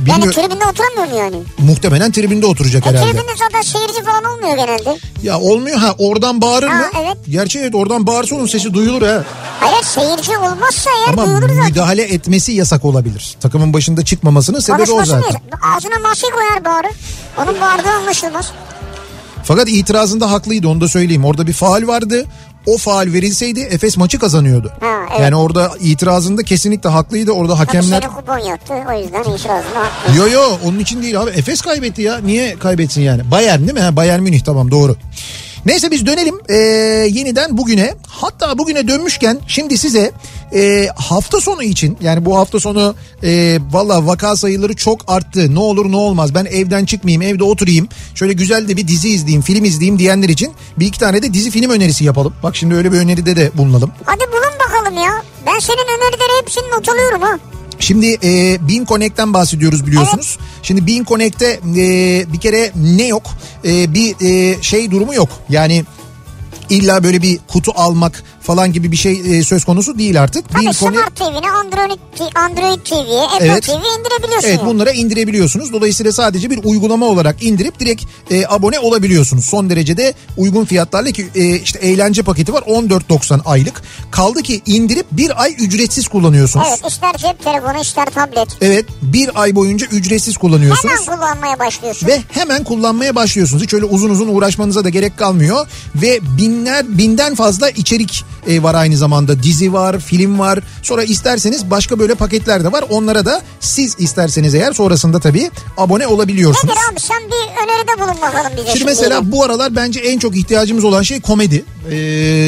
Yani bilmiyor, tribünde oturamıyor mu yani? muhtemelen tribünde oturacak E, herhalde. tribünde zaten seyirci falan olmuyor genelde. Ya olmuyor ha oradan bağırır mı? evet. Gerçi evet oradan bağırsa onun sesi duyulur ha. Hayır seyirci olmazsa eğer Ama duyulur zaten. müdahale etmesi yasak olabilir. Takımın başında çıkmamasının sebebi o zaten. mı? Ağzına maske koyar bağırır. Onun bağırdığı anlaşılmaz. Fakat itirazında haklıydı onu da söyleyeyim. Orada bir faal vardı. O faal verilseydi Efes maçı kazanıyordu. Ha, evet. Yani orada itirazında kesinlikle haklıydı. Orada Tabii hakemler... senin kupon yaptı o yüzden itirazını haklı. Yo yo onun için değil abi. Efes kaybetti ya. Niye kaybetsin yani? Bayern değil mi? Ha, Bayern Münih tamam doğru. Neyse biz dönelim ee, yeniden bugüne. Hatta bugüne dönmüşken şimdi size ee, hafta sonu için yani bu hafta sonu ee, valla vaka sayıları çok arttı. Ne olur ne olmaz ben evden çıkmayayım evde oturayım. Şöyle güzel de bir dizi izleyeyim film izleyeyim diyenler için bir iki tane de dizi film önerisi yapalım. Bak şimdi öyle bir öneride de bulunalım. Hadi bulun bakalım ya. Ben senin önerileri hepsini not alıyorum ha. Şimdi e, Bean Connect'ten bahsediyoruz biliyorsunuz. Şimdi Bean Connect'te e, bir kere ne yok? E, bir e, şey durumu yok. Yani illa böyle bir kutu almak falan gibi bir şey e, söz konusu değil artık. Tabii Connect- Smart TV'ne Android, Android TV'ye Apple Evet. TV indirebiliyorsun. Evet bunlara indirebiliyorsunuz. Dolayısıyla sadece bir uygulama olarak indirip direkt e, abone olabiliyorsunuz. Son derecede uygun fiyatlarla ki e, işte eğlence paketi var 14.90 aylık. Kaldı ki indirip bir ay ücretsiz kullanıyorsunuz. Evet ister cep telefonu ister tablet. Evet bir ay boyunca ücretsiz kullanıyorsunuz. Hemen kullanmaya başlıyorsun. Ve hemen kullanmaya başlıyorsunuz. Hiç öyle uzun uzun uğraşmanıza da gerek kalmıyor. Ve binler binden fazla içerik e, var aynı zamanda. Dizi var, film var. Sonra isterseniz başka böyle paketler de var. Onlara da siz isterseniz eğer sonrasında tabii abone olabiliyorsunuz. Nedir abi sen bir öneride bulun bakalım bize. Şimdi mesela bu aralar bence en çok ihtiyacımız olan şey komedi. Ee,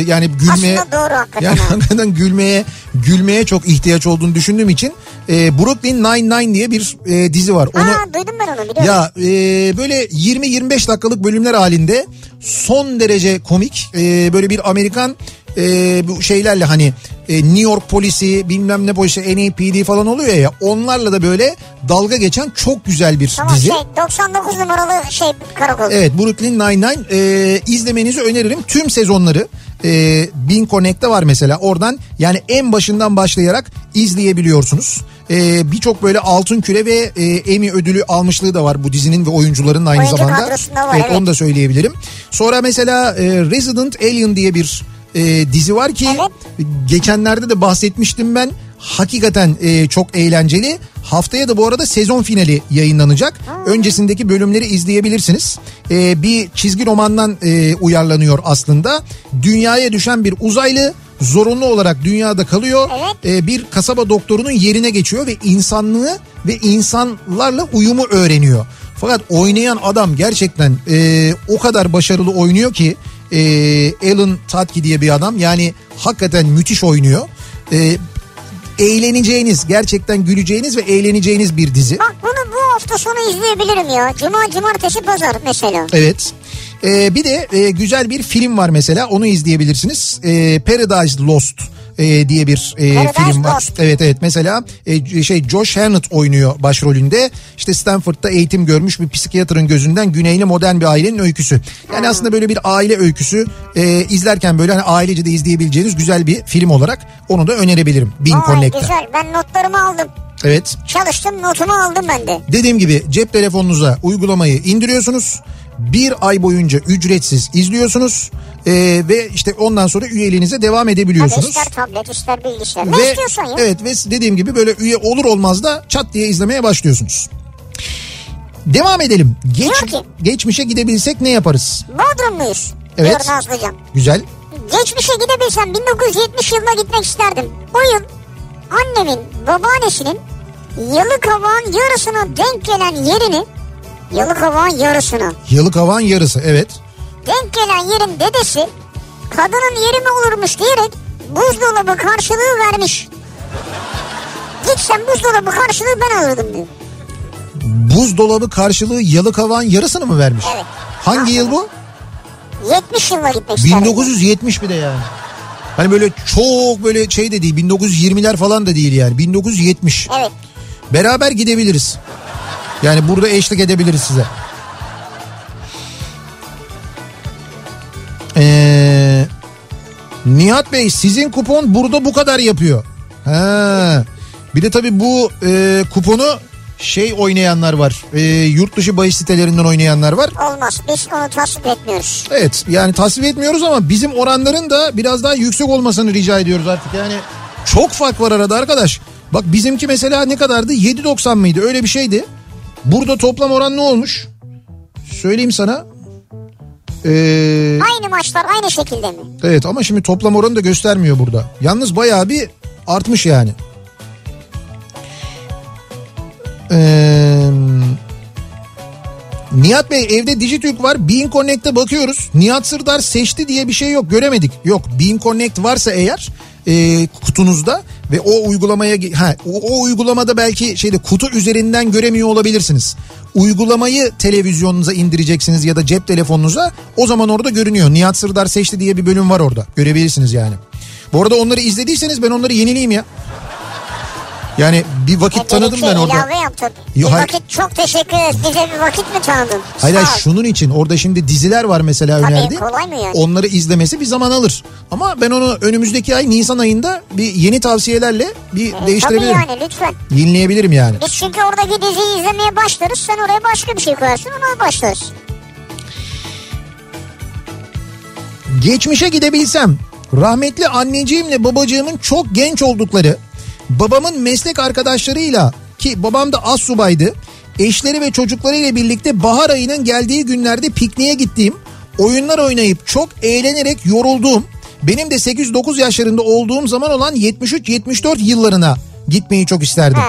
yani gülmeye Aslında doğru hakikaten yani hakikaten gülmeye gülmeye çok ihtiyaç olduğunu düşündüğüm için e, Brooklyn Nine-Nine diye bir e, dizi var. Onu Aa duydum ben onu biliyorum. ya e, böyle 20-25 dakikalık bölümler halinde son derece komik e, böyle bir Amerikan e, bu şeylerle hani e, New York polisi bilmem ne polisi NAPD falan oluyor ya onlarla da böyle dalga geçen çok güzel bir Tamam dizi. şey 99 numaralı şey karakol. Evet Brooklyn Nine-Nine e, izlemenizi öneririm. Tüm sezonları e, Bin Connect'te var mesela oradan yani en başından başlayarak izleyebiliyorsunuz. E, Birçok böyle altın küre ve e, Emmy ödülü almışlığı da var bu dizinin ve oyuncuların aynı Oyuncu zamanda. var, evet. Onu da söyleyebilirim. Sonra mesela e, Resident Alien diye bir e, dizi var ki Evet. geçenlerde de bahsetmiştim ben. Hakikaten e, çok eğlenceli. Haftaya da bu arada sezon finali yayınlanacak. Öncesindeki bölümleri izleyebilirsiniz. E, bir çizgi romandan e, uyarlanıyor aslında. Dünyaya düşen bir uzaylı zorunlu olarak dünyada kalıyor. Evet. E, bir kasaba doktorunun yerine geçiyor ve insanlığı ve insanlarla uyumu öğreniyor. Fakat oynayan adam gerçekten e, o kadar başarılı oynuyor ki e, Alan Tatki diye bir adam yani hakikaten müthiş oynuyor. E, eğleneceğiniz gerçekten güleceğiniz ve eğleneceğiniz bir dizi. Bak bunu bu hafta sonu izleyebilirim ya. Cuma, cumartesi, pazar mesela. Evet. Ee, bir de e, güzel bir film var mesela onu izleyebilirsiniz. Ee, Paradise Lost e, diye bir e, Paradise film var. Lost. Evet evet mesela e, şey Josh Hartnett oynuyor başrolünde. İşte Stanford'da eğitim görmüş bir psikiyatrın gözünden güneyli modern bir ailenin öyküsü. Yani aslında böyle bir aile öyküsü e, izlerken böyle hani ailece de izleyebileceğiniz güzel bir film olarak onu da önerebilirim. Bin Vay Connect'te. güzel ben notlarımı aldım. Evet. Çalıştım notumu aldım ben de. Dediğim gibi cep telefonunuza uygulamayı indiriyorsunuz. Bir ay boyunca ücretsiz izliyorsunuz. Ee, ve işte ondan sonra üyeliğinize devam edebiliyorsunuz. ister tablet ister bilgisayar. Ne Ve istiyorsan ya. evet ve dediğim gibi böyle üye olur olmaz da çat diye izlemeye başlıyorsunuz. Devam edelim. Geç, ki- geçmişe gidebilsek ne yaparız? Bodrumluyuz. Evet. Diyor Nazlıcan. Güzel. Geçmişe gidebilsem 1970 yılına gitmek isterdim. O yıl annemin babaannesinin Yalıkavak'ın yarısına denk gelen yerini Yalıkavak'ın yarısına Yalık havan yarısı evet. Denk gelen yerin dedesi kadının yeri mi olurmuş diyerek buzdolabı karşılığı vermiş. Gitsem buzdolabı karşılığı ben alırdım diyor. Buzdolabı karşılığı yalık havan yarısını mı vermiş? Evet. Hangi yıl bu? 70 yılına gitmek isterdim. 1970 bir de yani. Hani böyle çok böyle şey de değil 1920'ler falan da değil yani 1970. Evet. Beraber gidebiliriz. Yani burada eşlik edebiliriz size. Nihat Bey sizin kupon burada bu kadar yapıyor. Ha. Bir de tabii bu e, kuponu şey oynayanlar var. E, yurt dışı bahis sitelerinden oynayanlar var. Olmaz. Biz onu tasvip etmiyoruz. Evet yani tasvip etmiyoruz ama bizim oranların da biraz daha yüksek olmasını rica ediyoruz artık. Yani çok fark var arada arkadaş. Bak bizimki mesela ne kadardı? 7.90 mıydı? Öyle bir şeydi. Burada toplam oran ne olmuş? Söyleyeyim sana. Ee, Aynı maçlar aynı şekilde mi? evet ama şimdi toplam oranı da göstermiyor burada. Yalnız bayağı bir artmış yani. Ee, Nihat Bey evde Dijitürk var. Bean Connect'e bakıyoruz. Nihat Sırdar seçti diye bir şey yok göremedik. Yok Bean Connect varsa eğer e, kutunuzda ve o uygulamaya ha, o, o uygulamada belki şeyde kutu üzerinden göremiyor olabilirsiniz. Uygulamayı televizyonunuza indireceksiniz ya da cep telefonunuza o zaman orada görünüyor. Nihat Sırdar seçti diye bir bölüm var orada. Görebilirsiniz yani. Bu arada onları izlediyseniz ben onları yenileyim ya. Yani bir vakit tanıdım Hep ben orada. ilave yaptın. Yo, bir hayır. vakit çok teşekkür ederiz. Bize bir vakit mi tanıdın? Hayır hayır şunun için orada şimdi diziler var mesela Tabii, önerdi. kolay mı yani? Onları izlemesi bir zaman alır. Ama ben onu önümüzdeki ay Nisan ayında bir yeni tavsiyelerle bir Tabii değiştirebilirim. yani lütfen. Yenileyebilirim yani. Biz çünkü oradaki diziyi izlemeye başlarız. Sen oraya başka bir şey koyarsın ona başlarız. Geçmişe gidebilsem rahmetli anneciğimle babacığımın çok genç oldukları babamın meslek arkadaşlarıyla ki babam da az subaydı eşleri ve çocuklarıyla birlikte bahar ayının geldiği günlerde pikniğe gittiğim oyunlar oynayıp çok eğlenerek yorulduğum Benim de 8-9 yaşlarında olduğum zaman olan 73-74 yıllarına gitmeyi çok isterdim.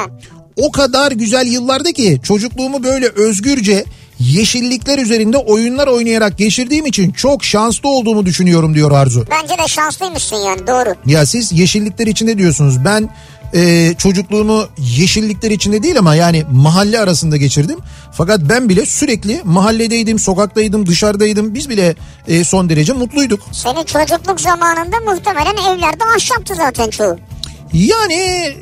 O kadar güzel yıllardı ki çocukluğumu böyle özgürce yeşillikler üzerinde oyunlar oynayarak geçirdiğim için çok şanslı olduğumu düşünüyorum diyor Arzu. Bence de şanslıymışsın yani doğru. Ya siz yeşillikler içinde diyorsunuz. Ben e, çocukluğumu yeşillikler içinde değil ama yani mahalle arasında geçirdim. Fakat ben bile sürekli mahalledeydim, sokaktaydım, dışarıdaydım. Biz bile e, son derece mutluyduk. Senin çocukluk zamanında muhtemelen evlerde ahşaptı zaten çoğu. Yani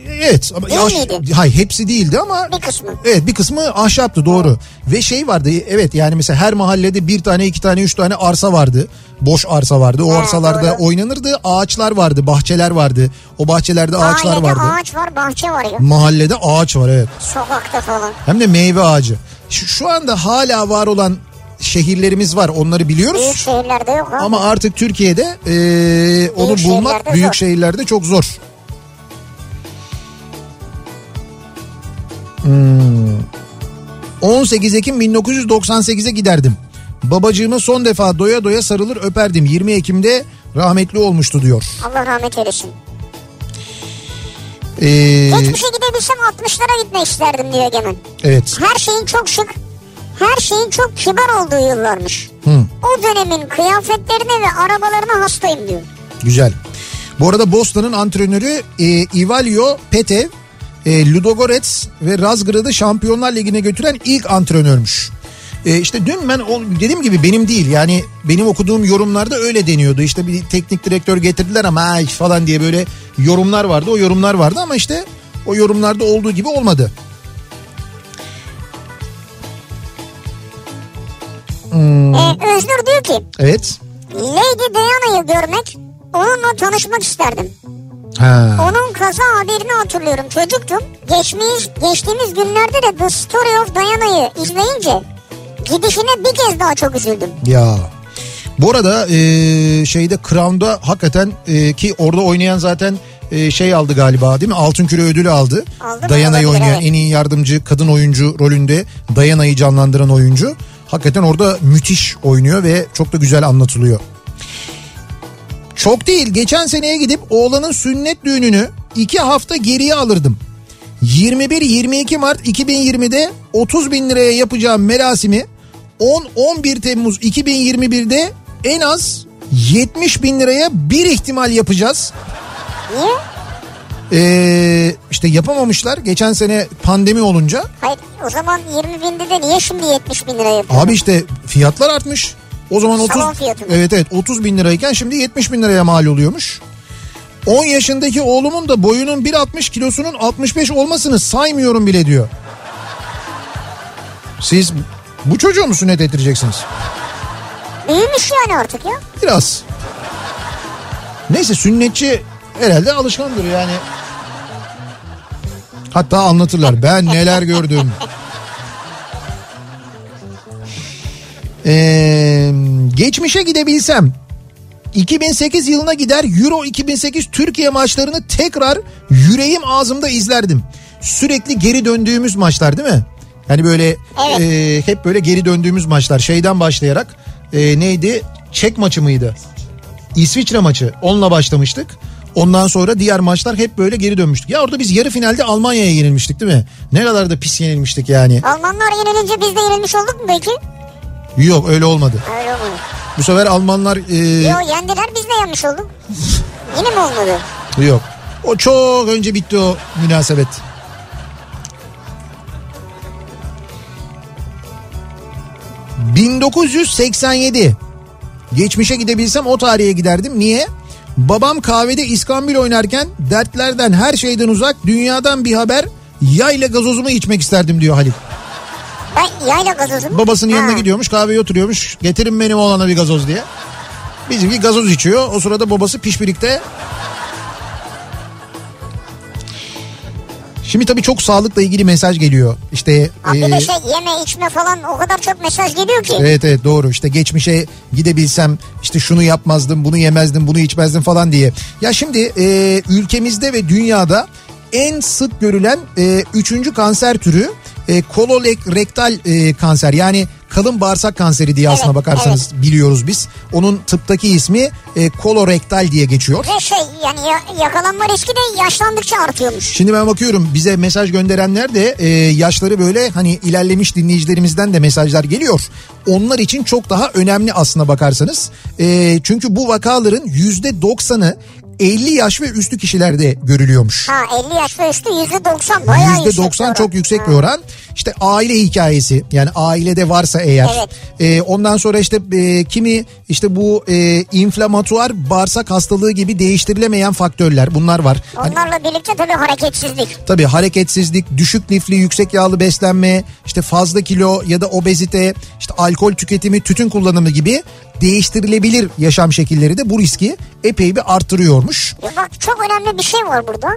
evet. Ama Değil ahş- miydi? Hayır hepsi değildi ama. Bir kısmı. Evet bir kısmı ahşaptı doğru. Ve şey vardı evet yani mesela her mahallede bir tane iki tane üç tane arsa vardı. Boş arsa vardı. O Ha, arsalarda doğru. oynanırdı. Ağaçlar vardı, bahçeler vardı. O bahçelerde ağaçlar Ailede vardı. ağaç var bahçe var ya. Mahallede ağaç var evet. Sokakta falan. Hem de meyve ağacı. Şu, şu anda hala var olan şehirlerimiz var. Onları biliyoruz. Büyük şehirlerde yok. Ama artık Türkiye'de eee, onu Büyük bulmak şehirlerde büyük zor. şehirlerde çok zor. Hmm. 18 Ekim 1998'e giderdim. Babacığıma son defa doya doya sarılır öperdim. 20 Ekim'de rahmetli olmuştu diyor. Allah rahmet eylesin. Ee, Geçmişe gidebilsem 60'lara gitmek isterdim diyor Egemen. evet. Her şeyin çok şık, her şeyin çok kibar olduğu yıllarmış. Hı. O dönemin kıyafetlerine ve arabalarına hastayım diyor. Güzel. Bu arada Boston'ın antrenörü e, Ivalio Petev, e, Ludogorets ve Razgrad'ı Şampiyonlar Ligi'ne götüren ilk antrenörmüş. E, işte dün ben o, dediğim gibi benim değil yani benim okuduğum yorumlarda öyle deniyordu. İşte bir teknik direktör getirdiler ama ay falan diye böyle yorumlar vardı. O yorumlar vardı ama işte o yorumlarda olduğu gibi olmadı. Ee, Öznur diyor ki Evet. Lady Diana'yı görmek, onunla tanışmak isterdim. Ha. Onun kaza haberini hatırlıyorum. Çocuktum. Geçmiş, geçtiğimiz günlerde de The Story of Diana'yı izleyince gidişine bir kez daha çok üzüldüm. Ya. Bu arada e, şeyde Crown'da hakikaten e, ki orada oynayan zaten e, şey aldı galiba değil mi? Altın Küre ödülü aldı. Aldı Olabilir, oynayan evet. en iyi yardımcı kadın oyuncu rolünde Diana'yı canlandıran oyuncu. Hakikaten orada müthiş oynuyor ve çok da güzel anlatılıyor. Çok değil geçen seneye gidip oğlanın sünnet düğününü iki hafta geriye alırdım. 21-22 Mart 2020'de 30 bin liraya yapacağım merasimi 10-11 Temmuz 2021'de en az 70 bin liraya bir ihtimal yapacağız. Niye? Ee, işte yapamamışlar geçen sene pandemi olunca. Hayır o zaman 20 binde de niye şimdi 70 bin lira yapıyor? Abi işte fiyatlar artmış. O zaman 30 Salon fiyatı mı? Evet evet 30 bin lirayken şimdi 70 bin liraya mal oluyormuş. 10 yaşındaki oğlumun da boyunun 1.60 kilosunun 65 olmasını saymıyorum bile diyor. Siz bu çocuğu mu sünnet ettireceksiniz? Büyümüş yani artık ya. Biraz. Neyse sünnetçi herhalde alışkandır yani. Hatta anlatırlar ben neler gördüm. Ee, geçmişe gidebilsem 2008 yılına gider Euro 2008 Türkiye maçlarını tekrar yüreğim ağzımda izlerdim. Sürekli geri döndüğümüz maçlar değil mi? Hani böyle Evet. e, hep böyle geri döndüğümüz maçlar şeyden başlayarak e, neydi? Çek maçı mıydı? İsviçre maçı onunla başlamıştık. Ondan sonra diğer maçlar hep böyle geri dönmüştük. Ya orada biz yarı finalde Almanya'ya yenilmiştik değil mi? Ne kadar da pis yenilmiştik yani. Almanlar yenilince biz de yenilmiş olduk mu peki? Yok öyle olmadı. Öyle olmadı. Bu sefer Almanlar e, Yo yendiler biz de yenmiş olduk. Yine mi olmadı? Yok. O çok önce bitti o münasebet. ...1987... ...geçmişe gidebilsem o tarihe giderdim. Niye? Babam kahvede iskambil oynarken... ...dertlerden her şeyden uzak... ...dünyadan bir haber... ...yayla gazozumu içmek isterdim diyor Halil. Ben yayla gazozum. Babasının yanına gidiyormuş kahveye oturuyormuş. Getirin benim oğlana bir gazoz diye. Bizimki gazoz içiyor. O sırada babası pişpirikte. Şimdi tabii çok sağlıkla ilgili mesaj geliyor. İşte Ha, bir e, de şey yeme içme falan o kadar çok mesaj geliyor ki. Evet evet doğru işte geçmişe gidebilsem işte şunu yapmazdım bunu yemezdim bunu içmezdim falan diye. Ya şimdi e, ülkemizde ve dünyada en sık görülen e, üçüncü kanser türü E, kolorektal e, kanser yani kalın bağırsak kanseri diye aslına Evet, bakarsanız biliyoruz biz. Onun tıptaki ismi e, kolorektal diye geçiyor. Ve şey yani ya- yakalanma riski de yaşlandıkça artıyormuş. Şimdi ben bakıyorum bize mesaj gönderenler de e, yaşları böyle hani ilerlemiş dinleyicilerimizden de mesajlar geliyor. Onlar için çok daha önemli aslına bakarsanız. E, çünkü bu vakaların yüzde doksanı 50 yaş ve üstü kişilerde görülüyormuş. Ha 50 yaş ve üstü %90 bayağı yüksek. bir %90 oran. çok yüksek bir Ha. oran. İşte aile hikayesi yani ailede varsa eğer. Evet. E, ondan sonra işte e, kimi işte bu e, inflamatuar bağırsak hastalığı gibi değiştirilemeyen faktörler bunlar var. Hani Onlarla birlikte tabii hareketsizlik. Tabii hareketsizlik, düşük lifli, yüksek yağlı beslenme, işte fazla kilo ya da obezite, işte alkol tüketimi, tütün kullanımı gibi değiştirilebilir yaşam şekilleri de bu riski epey bir arttırıyormuş. Ya bak çok önemli bir şey var burada.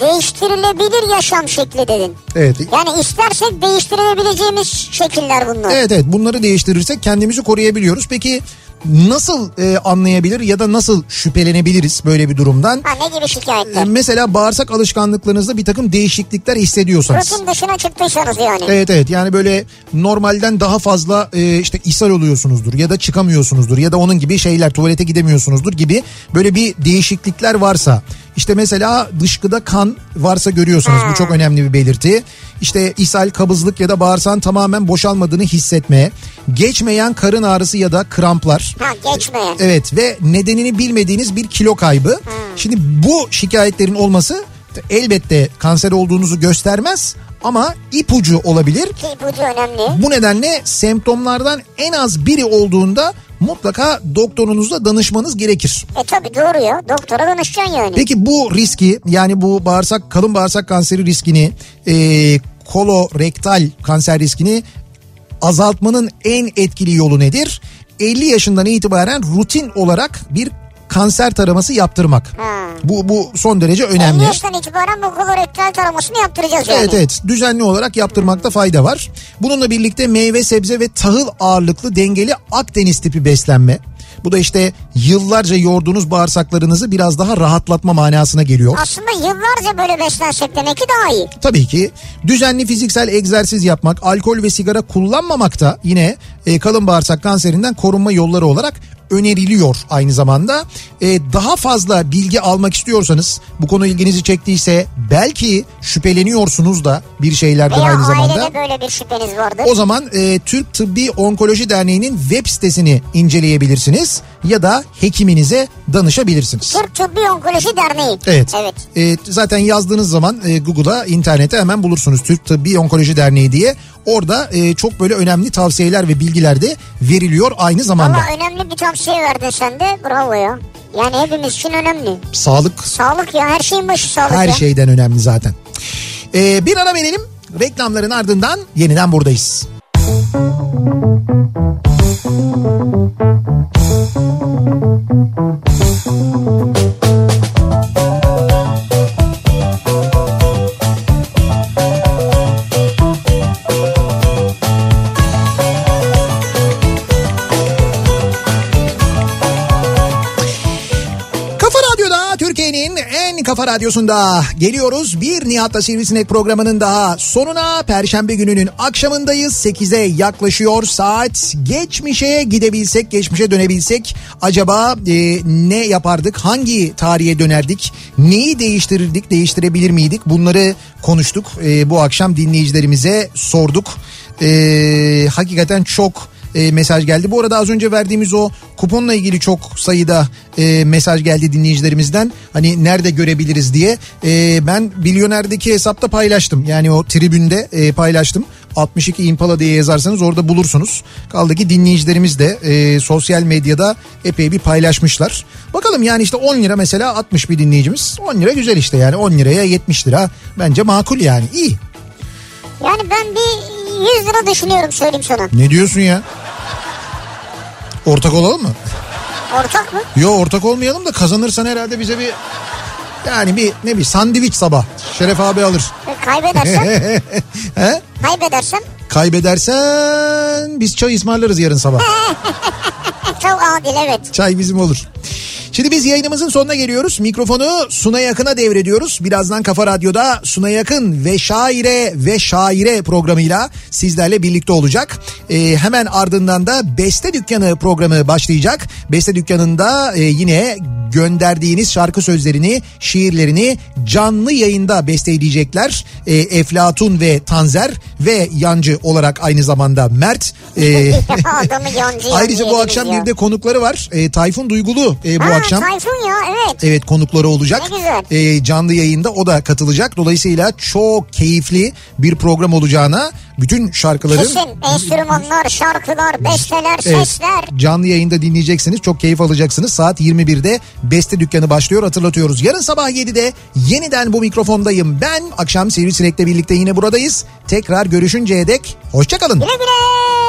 Değiştirilebilir yaşam şekli dedin. Evet. Yani istersek değiştirebileceğimiz şekiller bunlar. Evet evet bunları değiştirirsek kendimizi koruyabiliyoruz. Peki nasıl e, anlayabilir ya da nasıl şüphelenebiliriz böyle bir durumdan? Ha ne gibi E, şikayetler? mesela bağırsak alışkanlıklarınızda bir takım değişiklikler hissediyorsanız. Rutin dışına çıktıysanız yani. Evet evet yani böyle normalden daha fazla e, işte ishal oluyorsunuzdur ya da çıkamıyorsunuzdur ya da onun gibi şeyler tuvalete gidemiyorsunuzdur gibi böyle bir değişiklikler varsa işte mesela dışkıda kan varsa görüyorsunuz bu çok önemli bir belirti. İşte ishal, kabızlık ya da bağırsağın tamamen boşalmadığını hissetme, geçmeyen karın ağrısı ya da kramplar. Ha geçmeyen. Evet ve nedenini bilmediğiniz bir kilo kaybı. Şimdi bu şikayetlerin olması elbette kanser olduğunuzu göstermez ama ipucu olabilir. İpucu önemli. Bu nedenle semptomlardan en az biri olduğunda mutlaka doktorunuzla danışmanız gerekir. E tabi doğru ya. Doktora danışacaksın yani. Peki bu riski yani bu bağırsak kalın bağırsak kanseri riskini e, kolorektal kanser riskini azaltmanın en etkili yolu nedir? 50 yaşından itibaren rutin olarak bir kanser taraması yaptırmak. Ha. Bu bu son derece 50 önemli. yaştan itibaren bu kolorektal taramasını yaptıracağız yani. Evet evet düzenli olarak yaptırmakta fayda var. Bununla birlikte meyve sebze ve tahıl ağırlıklı dengeli Akdeniz tipi beslenme. Bu da işte yıllarca yorduğunuz bağırsaklarınızı biraz daha rahatlatma manasına geliyor. Aslında yıllarca böyle beslensek demek ki daha iyi. Tabii ki düzenli fiziksel egzersiz yapmak, alkol ve sigara kullanmamak da yine e, kalın bağırsak kanserinden korunma yolları olarak öneriliyor aynı zamanda. E, daha fazla bilgi almak istiyorsanız bu konu ilginizi çektiyse belki şüpheleniyorsunuz da bir şeylerden Veya aynı zamanda. böyle bir şüpheniz vardır. O zaman e, Türk Tıbbi Onkoloji Derneği'nin web sitesini inceleyebilirsiniz ya da hekiminize danışabilirsiniz. Türk Tıbbi Onkoloji Derneği. Evet. Evet. E, zaten yazdığınız zaman e, Google'a, internete hemen bulursunuz Türk Tıbbi Onkoloji Derneği diye. Orada e, çok böyle önemli tavsiyeler ve bilgiler de veriliyor aynı zamanda. Ama önemli bir tavsiye verdin sen de. Bravo ya. Yani hepimiz için önemli. Sağlık Sağlık ya her şeyin başı sağlık her ya. şeyden önemli zaten. E, bir ara verelim. Reklamların ardından yeniden buradayız. Kafa radyosunda geliyoruz. Bir Nihat'la Sivrisinek programının daha sonuna Perşembe gününün akşamındayız. 8'e yaklaşıyor saat. Geçmişe gidebilsek, geçmişe dönebilsek acaba e, ne yapardık? Hangi tarihe dönerdik? Neyi değiştirirdik, değiştirebilir miydik? Bunları konuştuk. E, bu akşam dinleyicilerimize sorduk. E, hakikaten çok e, mesaj geldi. Bu arada az önce verdiğimiz o kuponla ilgili çok sayıda e, mesaj geldi dinleyicilerimizden. Hani nerede görebiliriz diye. E, ben Bilyoner'deki hesapta paylaştım. Yani o tribünde e, paylaştım. 62 Impala diye yazarsanız orada bulursunuz. Kaldı ki dinleyicilerimiz de e, sosyal medyada epey bir paylaşmışlar. Bakalım yani işte 10 lira mesela 60 bir dinleyicimiz. 10 lira güzel işte yani 10 liraya 70 lira bence makul yani iyi. Yani ben bir 100 lira düşünüyorum söyleyeyim sana. Ne diyorsun ya? Ortak olalım mı? Ortak mı? Yo ortak olmayalım da kazanırsan herhalde bize bir yani bir ne bir sandviç sabah Şeref abi alır. E, Kaybedersem? He? kaybedersem? Kaybedersen biz çay ısmarlarız yarın sabah. Çok adil evet. Çay bizim olur. Şimdi biz yayınımızın sonuna geliyoruz. Mikrofonu Suna Yakın'a devrediyoruz. Birazdan Kafa Radyo'da Suna Yakın ve Şaire ve Şaire programıyla sizlerle birlikte olacak. Ee, hemen ardından da Beste Dükkanı programı başlayacak. Beste Dükkanı'nda e, yine gönderdiğiniz şarkı sözlerini, şiirlerini canlı yayında besteleyecekler. E, Eflatun ve Tanzer ve yancı olarak aynı zamanda Mert. E, ayrıca bu akşam bir de konukları var. E, Tayfun Duygulu e, bu ha, akşam. Tayfun ya evet. Evet konukları olacak. Ne güzel. Ee, canlı yayında o da katılacak. Dolayısıyla çok keyifli bir program olacağına bütün şarkıların Kesin enstrümanlar, şarkılar, besteler, Evet, sesler. canlı yayında dinleyeceksiniz. Çok keyif alacaksınız. Saat 21'de Beste Dükkanı başlıyor hatırlatıyoruz. Yarın sabah 7'de yeniden bu mikrofondayım. Ben akşam Sivrisinek'le birlikte yine buradayız. Tekrar görüşünceye dek hoşçakalın. Güle güle.